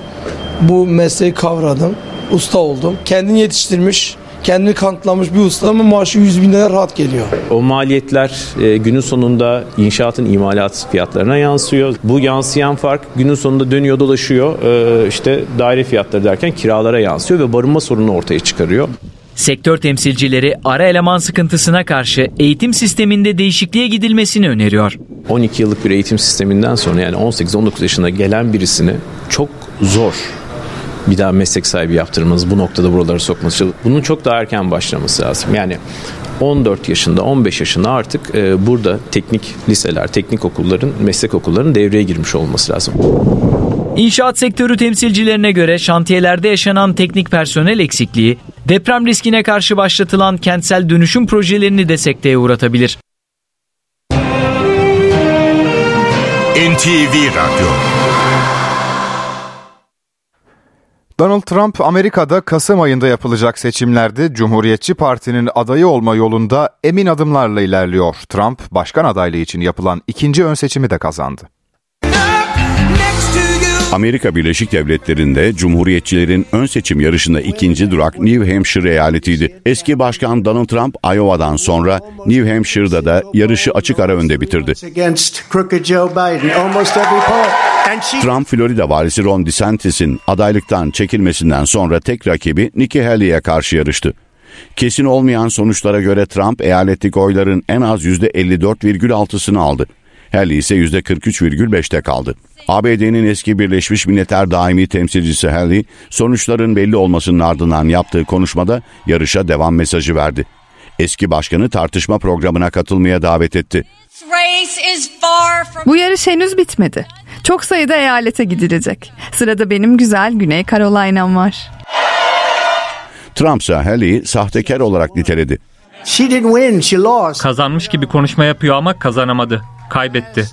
bu mesleği kavradım. Usta oldum. Kendini yetiştirmiş, kendini kanıtlamış bir usta ama maaşı 100 bin lira rahat geliyor. O maliyetler e, günün sonunda inşaatın imalat fiyatlarına yansıyor. Bu yansıyan fark günün sonunda dönüyor dolaşıyor. E, işte daire fiyatları derken kiralara yansıyor ve barınma sorunu ortaya çıkarıyor. Sektör temsilcileri ara eleman sıkıntısına karşı eğitim sisteminde değişikliğe gidilmesini öneriyor. 12 yıllık bir eğitim sisteminden sonra yani 18-19 yaşına gelen birisini çok zor bir daha meslek sahibi yaptırmanız, bu noktada buraları sokması, bunun çok daha erken başlaması lazım. Yani 14 yaşında, 15 yaşında artık e, burada teknik liseler, teknik okulların, meslek okullarının devreye girmiş olması lazım. İnşaat sektörü temsilcilerine göre şantiyelerde yaşanan teknik personel eksikliği, deprem riskine karşı başlatılan kentsel dönüşüm projelerini de sekteye uğratabilir. NTV Radyo Donald Trump Amerika'da Kasım ayında yapılacak seçimlerde Cumhuriyetçi Parti'nin adayı olma yolunda emin adımlarla ilerliyor. Trump başkan adaylığı için yapılan ikinci ön seçimi de kazandı. Amerika Birleşik Devletleri'nde Cumhuriyetçilerin ön seçim yarışında ikinci durak New Hampshire eyaletiydi. Eski başkan Donald Trump Iowa'dan sonra New Hampshire'da da yarışı açık ara önde bitirdi. Trump Florida valisi Ron DeSantis'in adaylıktan çekilmesinden sonra tek rakibi Nikki Haley'e karşı yarıştı. Kesin olmayan sonuçlara göre Trump eyaletteki oyların en az %54,6'sını aldı. Haley ise %43,5'te kaldı. ABD'nin eski Birleşmiş Milletler daimi temsilcisi Haley, sonuçların belli olmasının ardından yaptığı konuşmada yarışa devam mesajı verdi. Eski başkanı tartışma programına katılmaya davet etti. Bu yarış henüz bitmedi. Çok sayıda eyalete gidilecek. Sırada benim güzel Güney Carolina'm var. Trump ise Haley'i sahtekar olarak niteledi. Kazanmış gibi konuşma yapıyor ama kazanamadı kaybetti.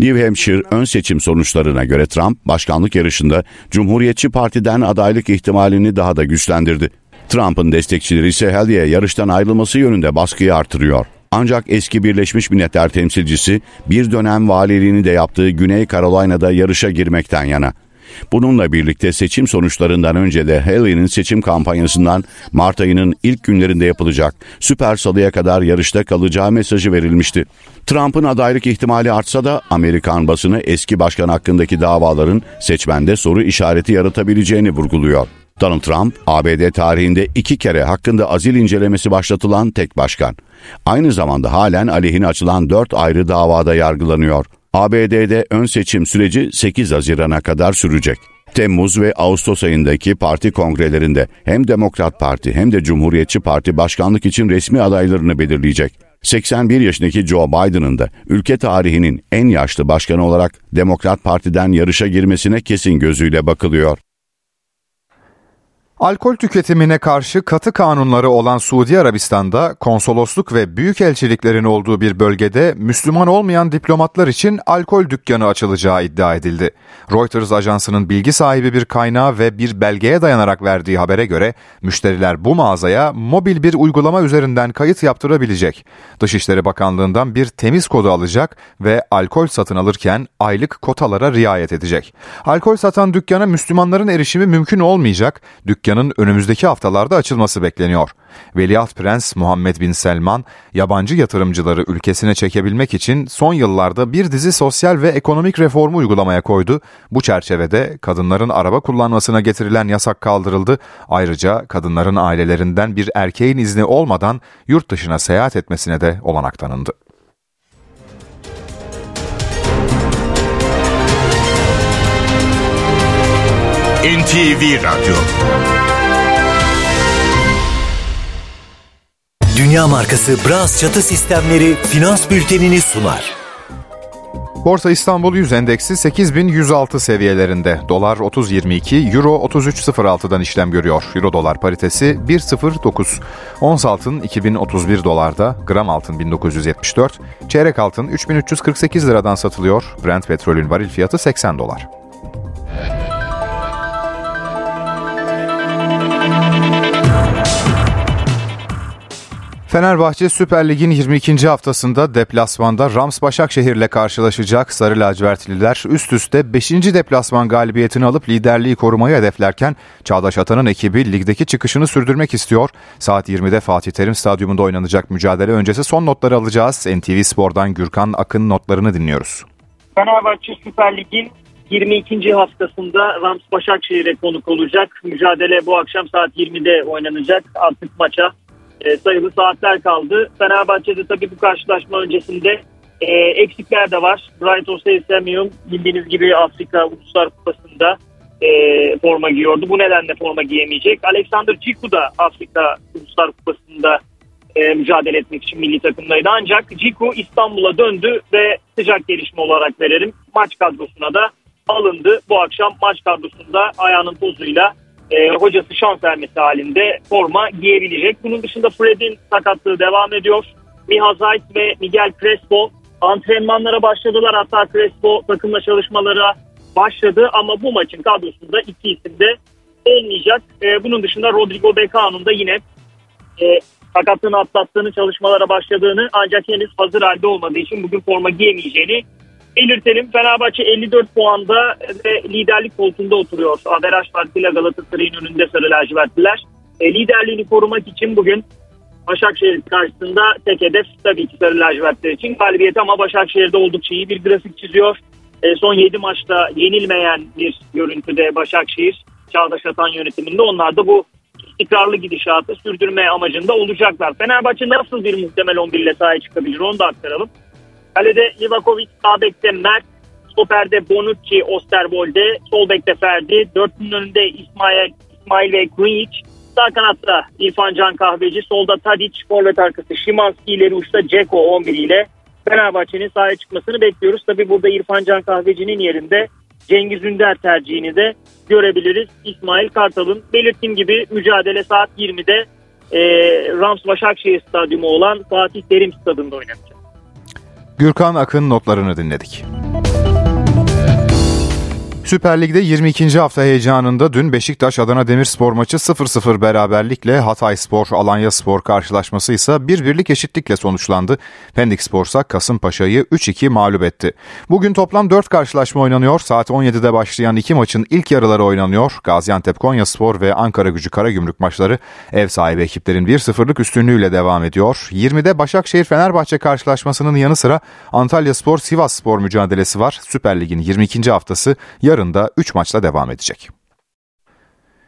New Hampshire ön seçim sonuçlarına göre Trump başkanlık yarışında Cumhuriyetçi Parti'den adaylık ihtimalini daha da güçlendirdi. Trump'ın destekçileri ise Haley'e yarıştan ayrılması yönünde baskıyı artırıyor. Ancak eski Birleşmiş Milletler temsilcisi bir dönem valiliğini de yaptığı Güney Carolina'da yarışa girmekten yana. Bununla birlikte seçim sonuçlarından önce de Haley'nin seçim kampanyasından Mart ayının ilk günlerinde yapılacak Süper Salı'ya kadar yarışta kalacağı mesajı verilmişti. Trump'ın adaylık ihtimali artsa da Amerikan basını eski başkan hakkındaki davaların seçmende soru işareti yaratabileceğini vurguluyor. Donald Trump, ABD tarihinde iki kere hakkında azil incelemesi başlatılan tek başkan. Aynı zamanda halen aleyhine açılan dört ayrı davada yargılanıyor. ABD'de ön seçim süreci 8 Haziran'a kadar sürecek. Temmuz ve Ağustos ayındaki parti kongrelerinde hem Demokrat Parti hem de Cumhuriyetçi Parti başkanlık için resmi adaylarını belirleyecek. 81 yaşındaki Joe Biden'ın da ülke tarihinin en yaşlı başkanı olarak Demokrat Parti'den yarışa girmesine kesin gözüyle bakılıyor. Alkol tüketimine karşı katı kanunları olan Suudi Arabistan'da konsolosluk ve büyükelçiliklerin olduğu bir bölgede Müslüman olmayan diplomatlar için alkol dükkanı açılacağı iddia edildi. Reuters ajansının bilgi sahibi bir kaynağı ve bir belgeye dayanarak verdiği habere göre müşteriler bu mağazaya mobil bir uygulama üzerinden kayıt yaptırabilecek. Dışişleri Bakanlığı'ndan bir temiz kodu alacak ve alkol satın alırken aylık kotalara riayet edecek. Alkol satan dükkana Müslümanların erişimi mümkün olmayacak. Dükkan dükkanın önümüzdeki haftalarda açılması bekleniyor. Veliaht Prens Muhammed Bin Selman, yabancı yatırımcıları ülkesine çekebilmek için son yıllarda bir dizi sosyal ve ekonomik reformu uygulamaya koydu. Bu çerçevede kadınların araba kullanmasına getirilen yasak kaldırıldı. Ayrıca kadınların ailelerinden bir erkeğin izni olmadan yurt dışına seyahat etmesine de olanak tanındı. NTV Radyo Dünya markası Bras çatı sistemleri finans bültenini sunar. Borsa İstanbul 100 endeksi 8106 seviyelerinde. Dolar 30.22, Euro 33.06'dan işlem görüyor. Euro dolar paritesi 1.09. Ons altın 2031 dolarda, gram altın 1974, çeyrek altın 3348 liradan satılıyor. Brent petrolün varil fiyatı 80 dolar. Fenerbahçe Süper Lig'in 22. haftasında deplasmanda Rams Başakşehir ile karşılaşacak. Sarı lacivertliler üst üste 5. deplasman galibiyetini alıp liderliği korumayı hedeflerken Çağdaş Atan'ın ekibi ligdeki çıkışını sürdürmek istiyor. Saat 20'de Fatih Terim Stadyumunda oynanacak mücadele öncesi son notları alacağız. NTV Spor'dan Gürkan Akın notlarını dinliyoruz. Fenerbahçe Süper Lig'in 22. haftasında Rams Başakşehir'e konuk olacak. Mücadele bu akşam saat 20'de oynanacak. Artık maça e, sayılı saatler kaldı. Fenerbahçe'de tabii bu karşılaşma öncesinde e, eksikler de var. Bright Osei Samuel bildiğiniz gibi Afrika Uluslar Kupası'nda e, forma giyiyordu. Bu nedenle forma giyemeyecek. Alexander Ciku da Afrika Uluslar Kupası'nda e, mücadele etmek için milli takımdaydı. Ancak Ciku İstanbul'a döndü ve sıcak gelişme olarak verelim. Maç kadrosuna da alındı. Bu akşam maç kadrosunda ayağının tozuyla e, hocası şans vermesi halinde forma giyebilecek. Bunun dışında Fred'in sakatlığı devam ediyor. Miha Zayt ve Miguel Crespo antrenmanlara başladılar. Hatta Crespo takımla çalışmalara başladı ama bu maçın kadrosunda iki isim de olmayacak. E, bunun dışında Rodrigo Becano'nun da yine e, sakatlığını atlattığını, çalışmalara başladığını ancak henüz hazır halde olmadığı için bugün forma giyemeyeceğini belirtelim. Fenerbahçe 54 puanda ve liderlik koltuğunda oturuyor. Averaj farkıyla Galatasaray'ın önünde sarı lacivertliler. E, liderliğini korumak için bugün Başakşehir karşısında tek hedef tabii ki sarı lacivertler için galibiyet ama Başakşehir'de oldukça iyi bir grafik çiziyor. E, son 7 maçta yenilmeyen bir görüntüde Başakşehir Çağdaş Atan yönetiminde onlar da bu istikrarlı gidişatı sürdürme amacında olacaklar. Fenerbahçe nasıl bir muhtemel 11 ile sahaya çıkabilir onu da aktaralım. Kalede Livakovic, sağ bekte Mert, stoperde Bonucci, Osterbolde, sol bekte Ferdi, dörtlünün önünde İsmail, İsmail ve Greenwich, sağ kanatta İrfan Can Kahveci, solda Tadic, forvet arkası Şimanski, ileri uçta Ceko 11 ile Fenerbahçe'nin sahaya çıkmasını bekliyoruz. Tabi burada İrfan Can Kahveci'nin yerinde Cengiz Ünder tercihini de görebiliriz. İsmail Kartal'ın belirttiğim gibi mücadele saat 20'de e, Rams Başakşehir Stadyumu olan Fatih Terim Stadında oynanacak. Gürkan Akın notlarını dinledik. Süper Lig'de 22. hafta heyecanında dün Beşiktaş Adana Demirspor maçı 0-0 beraberlikle Hatay Spor Alanya Spor karşılaşması ise bir birlik eşitlikle sonuçlandı. Pendik Spor ise Kasımpaşa'yı 3-2 mağlup etti. Bugün toplam 4 karşılaşma oynanıyor. Saat 17'de başlayan iki maçın ilk yarıları oynanıyor. Gaziantep Konya Spor ve Ankara Gücü Karagümrük maçları ev sahibi ekiplerin 1-0'lık üstünlüğüyle devam ediyor. 20'de Başakşehir Fenerbahçe karşılaşmasının yanı sıra Antalya Spor Sivas Spor mücadelesi var. Süper Lig'in 22. haftası yarın yarın da 3 maçla devam edecek.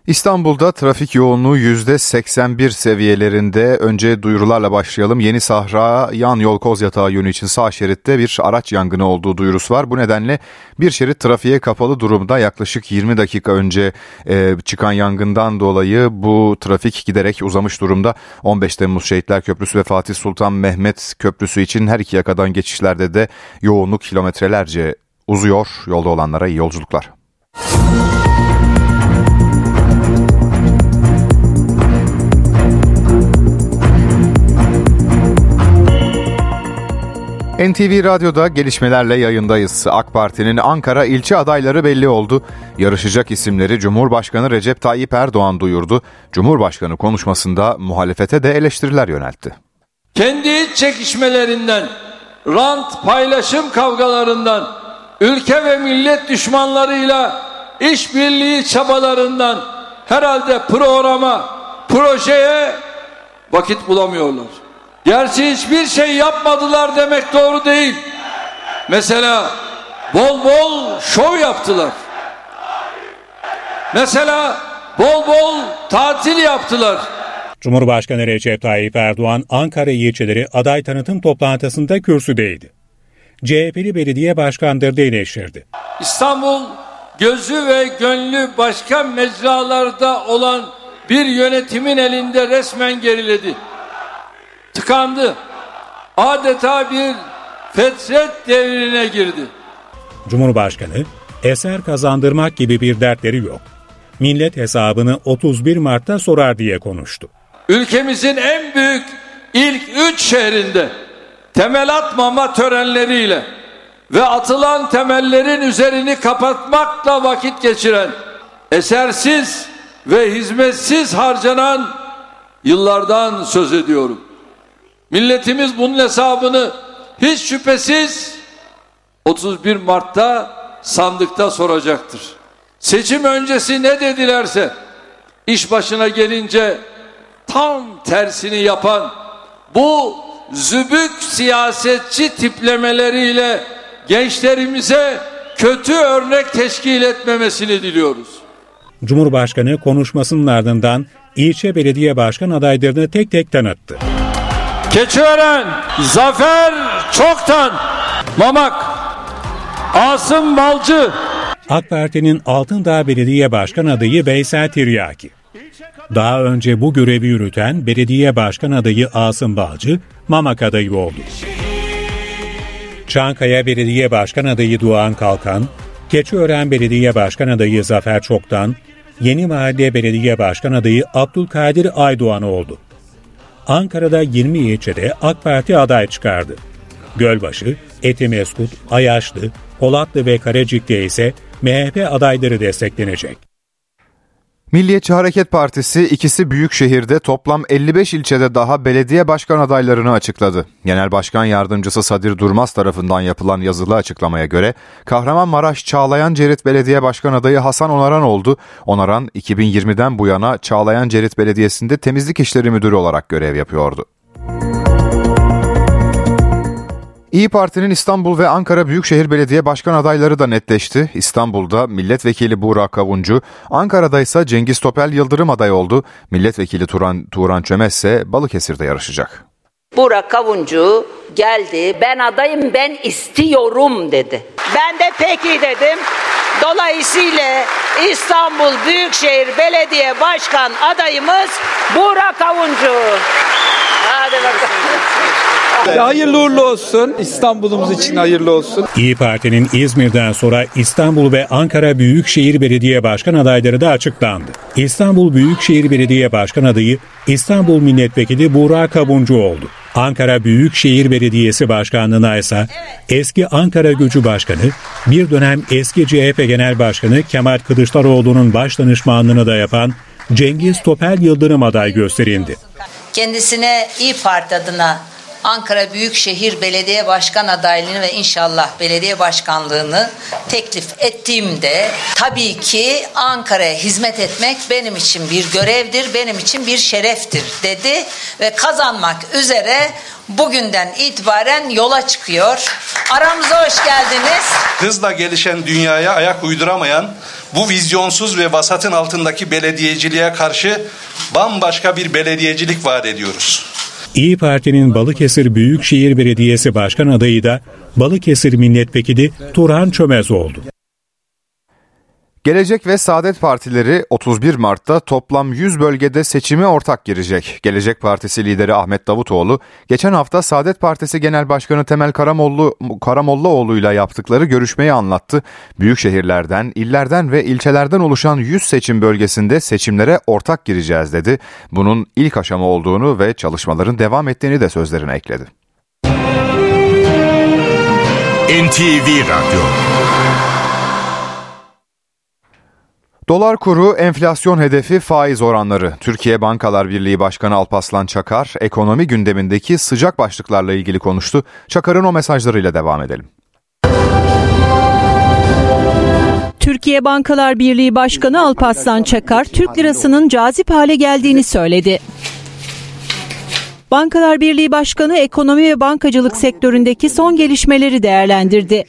İstanbul'da trafik yoğunluğu %81 seviyelerinde. Önce duyurularla başlayalım. Yeni Sahra yan yol koz yatağı yönü için sağ şeritte bir araç yangını olduğu duyurusu var. Bu nedenle bir şerit trafiğe kapalı durumda. Yaklaşık 20 dakika önce e, çıkan yangından dolayı bu trafik giderek uzamış durumda. 15 Temmuz Şehitler Köprüsü ve Fatih Sultan Mehmet Köprüsü için her iki yakadan geçişlerde de yoğunluk kilometrelerce uzuyor. Yolda olanlara iyi yolculuklar. NTV Radyo'da gelişmelerle yayındayız. AK Parti'nin Ankara ilçe adayları belli oldu. Yarışacak isimleri Cumhurbaşkanı Recep Tayyip Erdoğan duyurdu. Cumhurbaşkanı konuşmasında muhalefete de eleştiriler yöneltti. Kendi çekişmelerinden, rant paylaşım kavgalarından, ülke ve millet düşmanlarıyla işbirliği çabalarından herhalde programa, projeye vakit bulamıyorlar. Gerçi hiçbir şey yapmadılar demek doğru değil. Mesela bol bol şov yaptılar. Mesela bol bol tatil yaptılar. Cumhurbaşkanı Recep Tayyip Erdoğan Ankara ilçeleri aday tanıtım toplantısında kürsüdeydi. CHP'li belediye başkanları eleştirdi. İstanbul gözü ve gönlü başka mecralarda olan bir yönetimin elinde resmen geriledi. tıkandı. Adeta bir fetret devrine girdi. Cumhurbaşkanı eser kazandırmak gibi bir dertleri yok. Millet hesabını 31 Mart'ta sorar diye konuştu. Ülkemizin en büyük ilk üç şehrinde temel atmama törenleriyle ve atılan temellerin üzerini kapatmakla vakit geçiren, esersiz ve hizmetsiz harcanan yıllardan söz ediyorum. Milletimiz bunun hesabını hiç şüphesiz 31 Mart'ta sandıkta soracaktır. Seçim öncesi ne dedilerse iş başına gelince tam tersini yapan bu zübük siyasetçi tiplemeleriyle gençlerimize kötü örnek teşkil etmemesini diliyoruz. Cumhurbaşkanı konuşmasının ardından ilçe belediye başkan adaylarını tek tek tanıttı. Keçiören, Zafer Çoktan, Mamak, Asım Balcı. AK Parti'nin Altındağ Belediye Başkan adayı Veysel Tiryaki. Daha önce bu görevi yürüten belediye başkan adayı Asım Balcı, Mamak adayı oldu. Çankaya Belediye Başkan adayı Doğan Kalkan, Keçiören Belediye Başkan adayı Zafer Çoktan, Yeni Mahalle Belediye Başkan adayı Abdülkadir Aydoğan oldu. Ankara'da 20 ilçede AK Parti aday çıkardı. Gölbaşı, Etimeskut, Ayaşlı, Polatlı ve Karecik'te ise MHP adayları desteklenecek. Milliyetçi Hareket Partisi ikisi büyük şehirde toplam 55 ilçede daha belediye başkan adaylarını açıkladı. Genel Başkan Yardımcısı Sadir Durmaz tarafından yapılan yazılı açıklamaya göre Kahramanmaraş Çağlayan Cerit Belediye Başkan adayı Hasan Onaran oldu. Onaran 2020'den bu yana Çağlayan Cerit Belediyesi'nde temizlik işleri müdürü olarak görev yapıyordu. İyi Parti'nin İstanbul ve Ankara Büyükşehir Belediye Başkan adayları da netleşti. İstanbul'da milletvekili Burak Kavuncu, Ankara'da ise Cengiz Topel Yıldırım aday oldu. Milletvekili Turan, Turan Çömez ise Balıkesir'de yarışacak. Burak Kavuncu geldi ben adayım ben istiyorum dedi. Ben de peki dedim. Dolayısıyla İstanbul Büyükşehir Belediye Başkan adayımız Burak Kavuncu. Hadi bakalım. Hayırlı uğurlu olsun. İstanbul'umuz için hayırlı olsun. İyi Parti'nin İzmir'den sonra İstanbul ve Ankara Büyükşehir Belediye Başkan adayları da açıklandı. İstanbul Büyükşehir Belediye Başkan adayı İstanbul Milletvekili Burak Kabuncu oldu. Ankara Büyükşehir Belediyesi Başkanlığı'na ise eski Ankara Gücü Başkanı, bir dönem eski CHP Genel Başkanı Kemal Kılıçdaroğlu'nun baş danışmanlığını da yapan Cengiz Topel Yıldırım aday gösterildi. Kendisine İyi Parti adına Ankara Büyükşehir Belediye Başkan adaylığını ve inşallah belediye başkanlığını teklif ettiğimde tabii ki Ankara'ya hizmet etmek benim için bir görevdir, benim için bir şereftir dedi ve kazanmak üzere bugünden itibaren yola çıkıyor. Aramıza hoş geldiniz. Hızla gelişen dünyaya ayak uyduramayan bu vizyonsuz ve vasatın altındaki belediyeciliğe karşı bambaşka bir belediyecilik vaat ediyoruz. İyi Parti'nin Balıkesir Büyükşehir Belediyesi Başkan adayı da Balıkesir Milletvekili Turhan Çömez oldu. Gelecek ve Saadet Partileri 31 Mart'ta toplam 100 bölgede seçime ortak girecek. Gelecek Partisi lideri Ahmet Davutoğlu, geçen hafta Saadet Partisi Genel Başkanı Temel Karamoğlu, Karamollaoğlu ile yaptıkları görüşmeyi anlattı. Büyük şehirlerden, illerden ve ilçelerden oluşan 100 seçim bölgesinde seçimlere ortak gireceğiz dedi. Bunun ilk aşama olduğunu ve çalışmaların devam ettiğini de sözlerine ekledi. NTV Radyo Dolar kuru, enflasyon hedefi, faiz oranları. Türkiye Bankalar Birliği Başkanı Alpaslan Çakar, ekonomi gündemindeki sıcak başlıklarla ilgili konuştu. Çakar'ın o mesajlarıyla devam edelim. Türkiye Bankalar Birliği Başkanı Alparslan Çakar, Türk lirasının cazip hale geldiğini söyledi. Bankalar Birliği Başkanı ekonomi ve bankacılık sektöründeki son gelişmeleri değerlendirdi.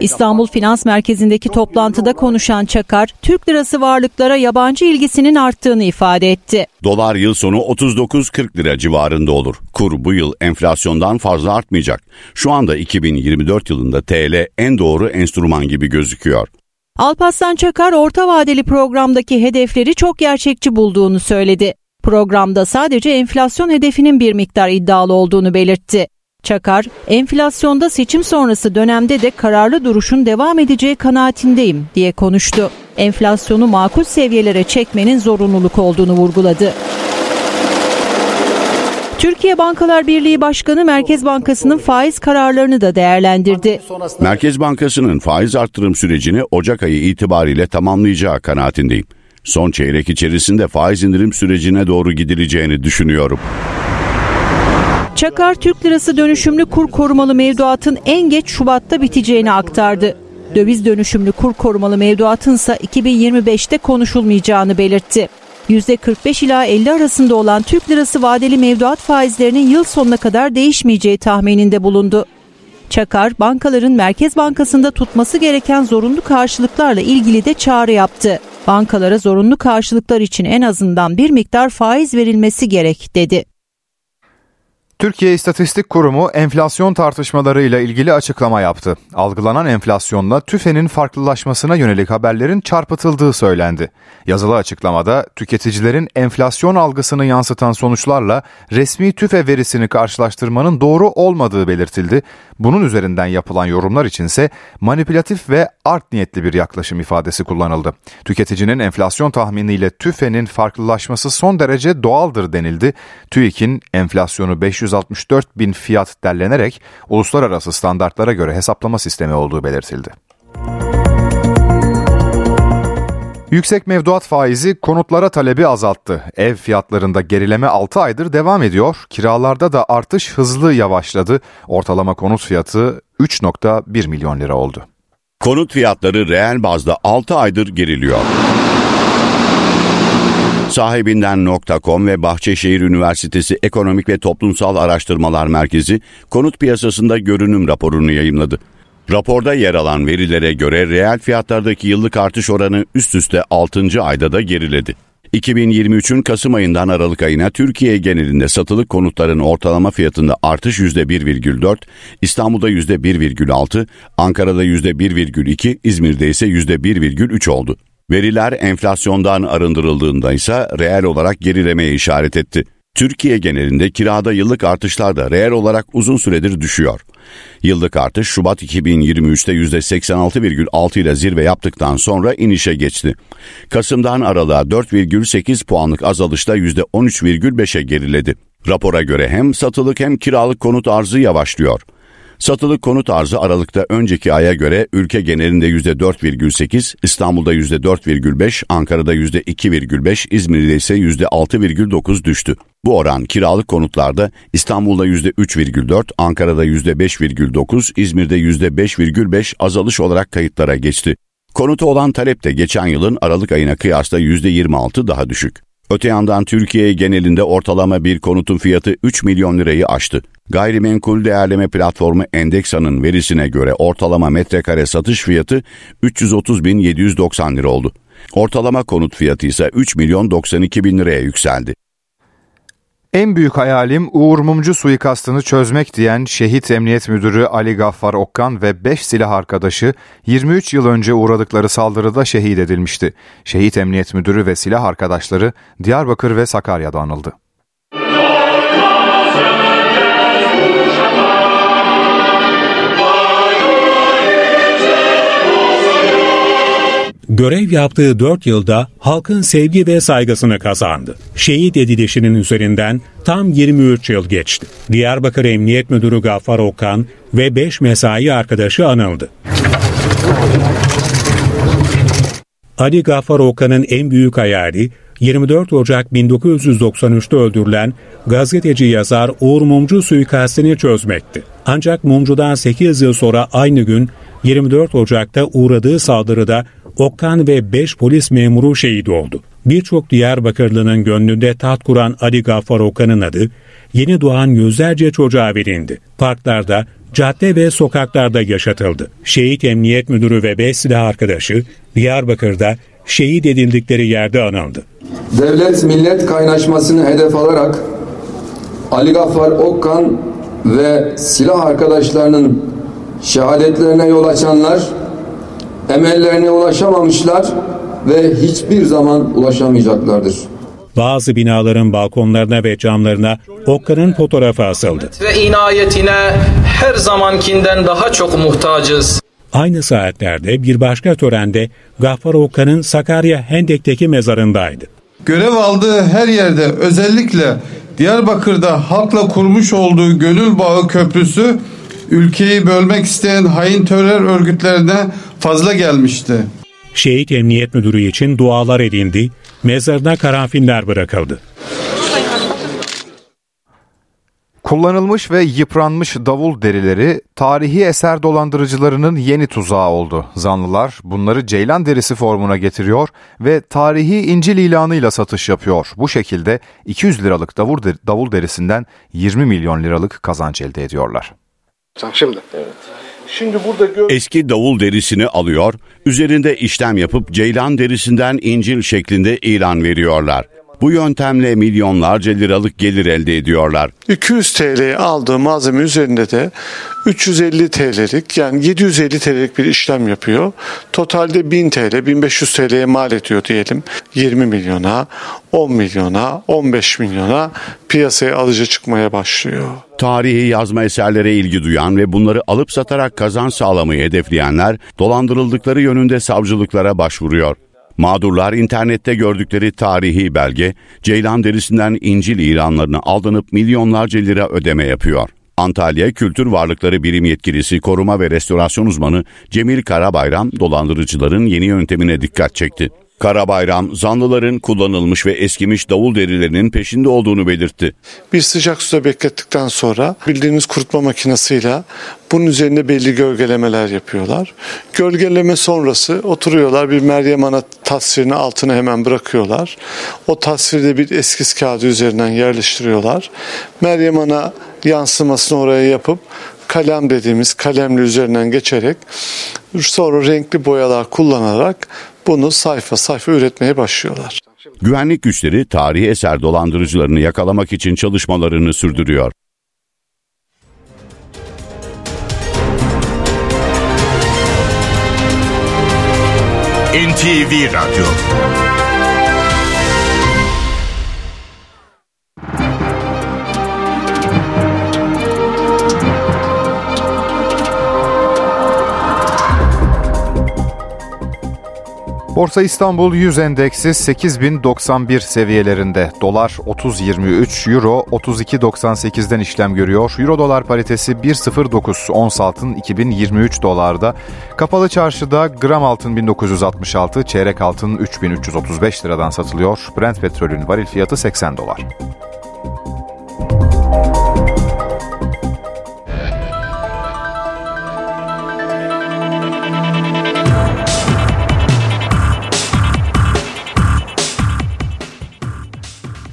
İstanbul Finans Merkezi'ndeki toplantıda konuşan Çakar, Türk lirası varlıklara yabancı ilgisinin arttığını ifade etti. Dolar yıl sonu 39-40 lira civarında olur. Kur bu yıl enflasyondan fazla artmayacak. Şu anda 2024 yılında TL en doğru enstrüman gibi gözüküyor. Alparslan Çakar orta vadeli programdaki hedefleri çok gerçekçi bulduğunu söyledi. Programda sadece enflasyon hedefinin bir miktar iddialı olduğunu belirtti. Çakar, enflasyonda seçim sonrası dönemde de kararlı duruşun devam edeceği kanaatindeyim diye konuştu. Enflasyonu makul seviyelere çekmenin zorunluluk olduğunu vurguladı. Türkiye Bankalar Birliği Başkanı Merkez Bankası'nın faiz kararlarını da değerlendirdi. Merkez Bankası'nın faiz arttırım sürecini Ocak ayı itibariyle tamamlayacağı kanaatindeyim. Son çeyrek içerisinde faiz indirim sürecine doğru gidileceğini düşünüyorum. Çakar Türk Lirası dönüşümlü kur korumalı mevduatın en geç Şubat'ta biteceğini aktardı. Döviz dönüşümlü kur korumalı mevduatın ise 2025'te konuşulmayacağını belirtti. %45 ila 50 arasında olan Türk Lirası vadeli mevduat faizlerinin yıl sonuna kadar değişmeyeceği tahmininde bulundu. Çakar, bankaların Merkez Bankası'nda tutması gereken zorunlu karşılıklarla ilgili de çağrı yaptı. Bankalara zorunlu karşılıklar için en azından bir miktar faiz verilmesi gerek dedi. Türkiye İstatistik Kurumu enflasyon tartışmalarıyla ilgili açıklama yaptı. Algılanan enflasyonla tüfenin farklılaşmasına yönelik haberlerin çarpıtıldığı söylendi. Yazılı açıklamada tüketicilerin enflasyon algısını yansıtan sonuçlarla resmi tüfe verisini karşılaştırmanın doğru olmadığı belirtildi. Bunun üzerinden yapılan yorumlar içinse manipülatif ve art niyetli bir yaklaşım ifadesi kullanıldı. Tüketicinin enflasyon tahminiyle tüfenin farklılaşması son derece doğaldır denildi. TÜİK'in enflasyonu 564 bin fiyat derlenerek uluslararası standartlara göre hesaplama sistemi olduğu belirtildi. Yüksek mevduat faizi konutlara talebi azalttı. Ev fiyatlarında gerileme 6 aydır devam ediyor. Kiralarda da artış hızlı yavaşladı. Ortalama konut fiyatı 3.1 milyon lira oldu. Konut fiyatları reel bazda 6 aydır geriliyor. Sahibinden.com ve Bahçeşehir Üniversitesi Ekonomik ve Toplumsal Araştırmalar Merkezi konut piyasasında görünüm raporunu yayımladı. Raporda yer alan verilere göre reel fiyatlardaki yıllık artış oranı üst üste 6. ayda da geriledi. 2023'ün Kasım ayından Aralık ayına Türkiye genelinde satılık konutların ortalama fiyatında artış %1,4, İstanbul'da %1,6, Ankara'da %1,2, İzmir'de ise %1,3 oldu. Veriler enflasyondan arındırıldığında ise reel olarak gerilemeye işaret etti. Türkiye genelinde kirada yıllık artışlar da reel olarak uzun süredir düşüyor. Yıllık artış Şubat 2023'te %86,6 ile zirve yaptıktan sonra inişe geçti. Kasım'dan Aralık'a 4,8 puanlık azalışla %13,5'e geriledi. Rapora göre hem satılık hem kiralık konut arzı yavaşlıyor. Satılık konut arzı Aralık'ta önceki aya göre ülke genelinde %4,8, İstanbul'da %4,5, Ankara'da %2,5, İzmir'de ise %6,9 düştü. Bu oran kiralık konutlarda İstanbul'da %3,4, Ankara'da %5,9, İzmir'de %5,5 azalış olarak kayıtlara geçti. Konutu olan talep de geçen yılın Aralık ayına kıyasla %26 daha düşük. Öte yandan Türkiye genelinde ortalama bir konutun fiyatı 3 milyon lirayı aştı. Gayrimenkul değerleme platformu Endeksa'nın verisine göre ortalama metrekare satış fiyatı 330.790 lira oldu. Ortalama konut fiyatı ise 3 milyon 92 bin liraya yükseldi. En büyük hayalim Uğur Mumcu suikastını çözmek diyen şehit emniyet müdürü Ali Gaffar Okkan ve 5 silah arkadaşı 23 yıl önce uğradıkları saldırıda şehit edilmişti. Şehit emniyet müdürü ve silah arkadaşları Diyarbakır ve Sakarya'da anıldı. Görev yaptığı 4 yılda halkın sevgi ve saygısını kazandı. Şehit edilişinin üzerinden tam 23 yıl geçti. Diyarbakır Emniyet Müdürü Gaffar Okan ve 5 mesai arkadaşı anıldı. Ali Gaffar Okan'ın en büyük hayali 24 Ocak 1993'te öldürülen gazeteci yazar Uğur Mumcu suikastini çözmekti. Ancak Mumcu'dan 8 yıl sonra aynı gün 24 Ocak'ta uğradığı saldırıda Okkan ve 5 polis memuru şehit oldu. Birçok Diyarbakırlı'nın gönlünde taht kuran Ali Gaffar Okkan'ın adı yeni doğan yüzlerce çocuğa verildi. Parklarda, cadde ve sokaklarda yaşatıldı. Şehit Emniyet Müdürü ve 5 silah arkadaşı Diyarbakır'da şehit edildikleri yerde anıldı. Devlet millet kaynaşmasını hedef alarak Ali Gaffar Okkan ve silah arkadaşlarının şehadetlerine yol açanlar emellerine ulaşamamışlar ve hiçbir zaman ulaşamayacaklardır. Bazı binaların balkonlarına ve camlarına Okka'nın fotoğrafı asıldı. Ve inayetine her zamankinden daha çok muhtacız. Aynı saatlerde bir başka törende Gaffar Okka'nın Sakarya Hendek'teki mezarındaydı. Görev aldığı her yerde özellikle Diyarbakır'da halkla kurmuş olduğu Gönül Bağı Köprüsü ülkeyi bölmek isteyen hain terör örgütlerine fazla gelmişti. Şehit Emniyet Müdürü için dualar edildi, mezarına karanfiller bırakıldı. Kullanılmış ve yıpranmış davul derileri tarihi eser dolandırıcılarının yeni tuzağı oldu. Zanlılar bunları ceylan derisi formuna getiriyor ve tarihi İncil ilanıyla satış yapıyor. Bu şekilde 200 liralık davul, davul derisinden 20 milyon liralık kazanç elde ediyorlar. Şimdi. Evet. Şimdi burada gör- Eski davul derisini alıyor, üzerinde işlem yapıp ceylan derisinden incil şeklinde ilan veriyorlar. Bu yöntemle milyonlarca liralık gelir elde ediyorlar. 200 TL aldığı malzeme üzerinde de 350 TL'lik yani 750 TL'lik bir işlem yapıyor. Totalde 1000 TL, 1500 TL'ye mal ediyor diyelim. 20 milyona, 10 milyona, 15 milyona piyasaya alıcı çıkmaya başlıyor. Tarihi yazma eserlere ilgi duyan ve bunları alıp satarak kazanç sağlamayı hedefleyenler dolandırıldıkları yönünde savcılıklara başvuruyor. Mağdurlar internette gördükleri tarihi belge, ceylan derisinden İncil ilanlarını aldanıp milyonlarca lira ödeme yapıyor. Antalya Kültür Varlıkları Birim Yetkilisi Koruma ve Restorasyon Uzmanı Cemil Karabayram dolandırıcıların yeni yöntemine dikkat çekti. Karabayram, zanlıların kullanılmış ve eskimiş davul derilerinin peşinde olduğunu belirtti. Bir sıcak suda beklettikten sonra bildiğiniz kurutma makinesiyle bunun üzerinde belli gölgelemeler yapıyorlar. Gölgeleme sonrası oturuyorlar bir Meryem Ana tasvirini altına hemen bırakıyorlar. O tasvirde bir eskiz kağıdı üzerinden yerleştiriyorlar. Meryem Ana yansımasını oraya yapıp kalem dediğimiz kalemli üzerinden geçerek sonra renkli boyalar kullanarak bunu sayfa sayfa üretmeye başlıyorlar. Güvenlik güçleri tarihi eser dolandırıcılarını yakalamak için çalışmalarını sürdürüyor. NTV Radyo Borsa İstanbul 100 endeksi 8091 seviyelerinde. Dolar 30.23, Euro 32.98'den işlem görüyor. Euro dolar paritesi 1.09, ons altın 2023 dolarda. Kapalı çarşıda gram altın 1966, çeyrek altın 3335 liradan satılıyor. Brent petrolün varil fiyatı 80 dolar.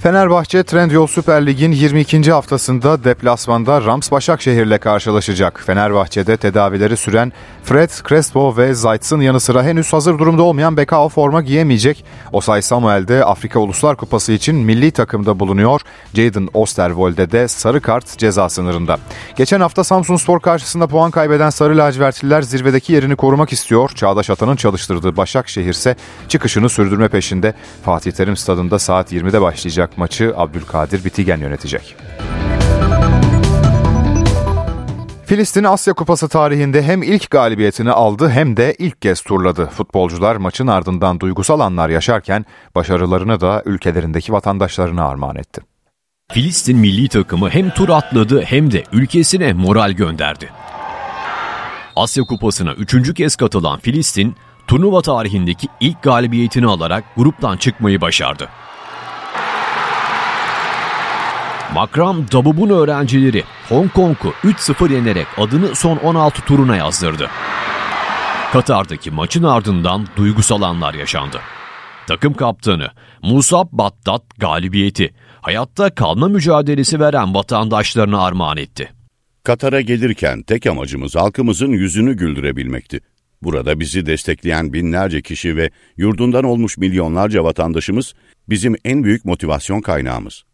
Fenerbahçe Trendyol Süper Lig'in 22. haftasında deplasmanda Rams Başakşehir'le karşılaşacak. Fenerbahçe'de tedavileri süren Fred, Crespo ve Zayt'sın yanı sıra henüz hazır durumda olmayan Bekao forma giyemeyecek. Osay Samuel de Afrika Uluslar Kupası için milli takımda bulunuyor. Jaden Osterwolde de sarı kart ceza sınırında. Geçen hafta Samsun Spor karşısında puan kaybeden Sarı Lacivertliler zirvedeki yerini korumak istiyor. Çağdaş Atan'ın çalıştırdığı Başakşehir ise çıkışını sürdürme peşinde. Fatih Terim stadında saat 20'de başlayacak maçı Abdülkadir Bitigen yönetecek. Filistin Asya Kupası tarihinde hem ilk galibiyetini aldı hem de ilk kez turladı. Futbolcular maçın ardından duygusal anlar yaşarken başarılarını da ülkelerindeki vatandaşlarına armağan etti. Filistin milli takımı hem tur atladı hem de ülkesine moral gönderdi. Asya Kupası'na üçüncü kez katılan Filistin, turnuva tarihindeki ilk galibiyetini alarak gruptan çıkmayı başardı. Makram Dabub'un öğrencileri Hong Kong'u 3-0 yenerek adını son 16 turuna yazdırdı. Katar'daki maçın ardından duygusal anlar yaşandı. Takım kaptanı Musab Battat galibiyeti hayatta kalma mücadelesi veren vatandaşlarına armağan etti. Katar'a gelirken tek amacımız halkımızın yüzünü güldürebilmekti. Burada bizi destekleyen binlerce kişi ve yurdundan olmuş milyonlarca vatandaşımız bizim en büyük motivasyon kaynağımız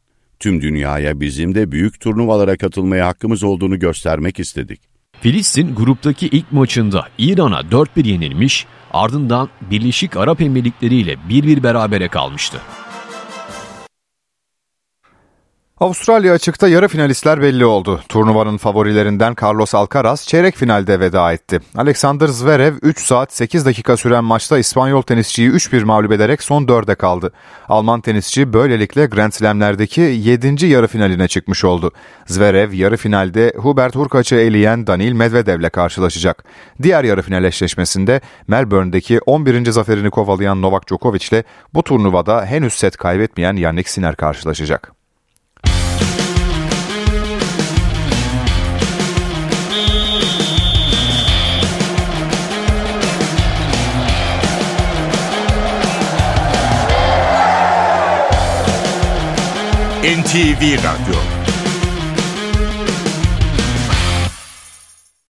tüm dünyaya bizim de büyük turnuvalara katılmaya hakkımız olduğunu göstermek istedik. Filistin gruptaki ilk maçında İran'a 4-1 yenilmiş, ardından Birleşik Arap Emirlikleri ile 1-1 berabere kalmıştı. Avustralya açıkta yarı finalistler belli oldu. Turnuvanın favorilerinden Carlos Alcaraz çeyrek finalde veda etti. Alexander Zverev 3 saat 8 dakika süren maçta İspanyol tenisçiyi 3-1 mağlup ederek son 4'e kaldı. Alman tenisçi böylelikle Grand Slam'lerdeki 7. yarı finaline çıkmış oldu. Zverev yarı finalde Hubert Hurkaç'ı eleyen Danil Medvedev'le karşılaşacak. Diğer yarı final eşleşmesinde Melbourne'deki 11. zaferini kovalayan Novak Djokovic ile bu turnuvada henüz set kaybetmeyen Yannick Sinner karşılaşacak. NTV Radyo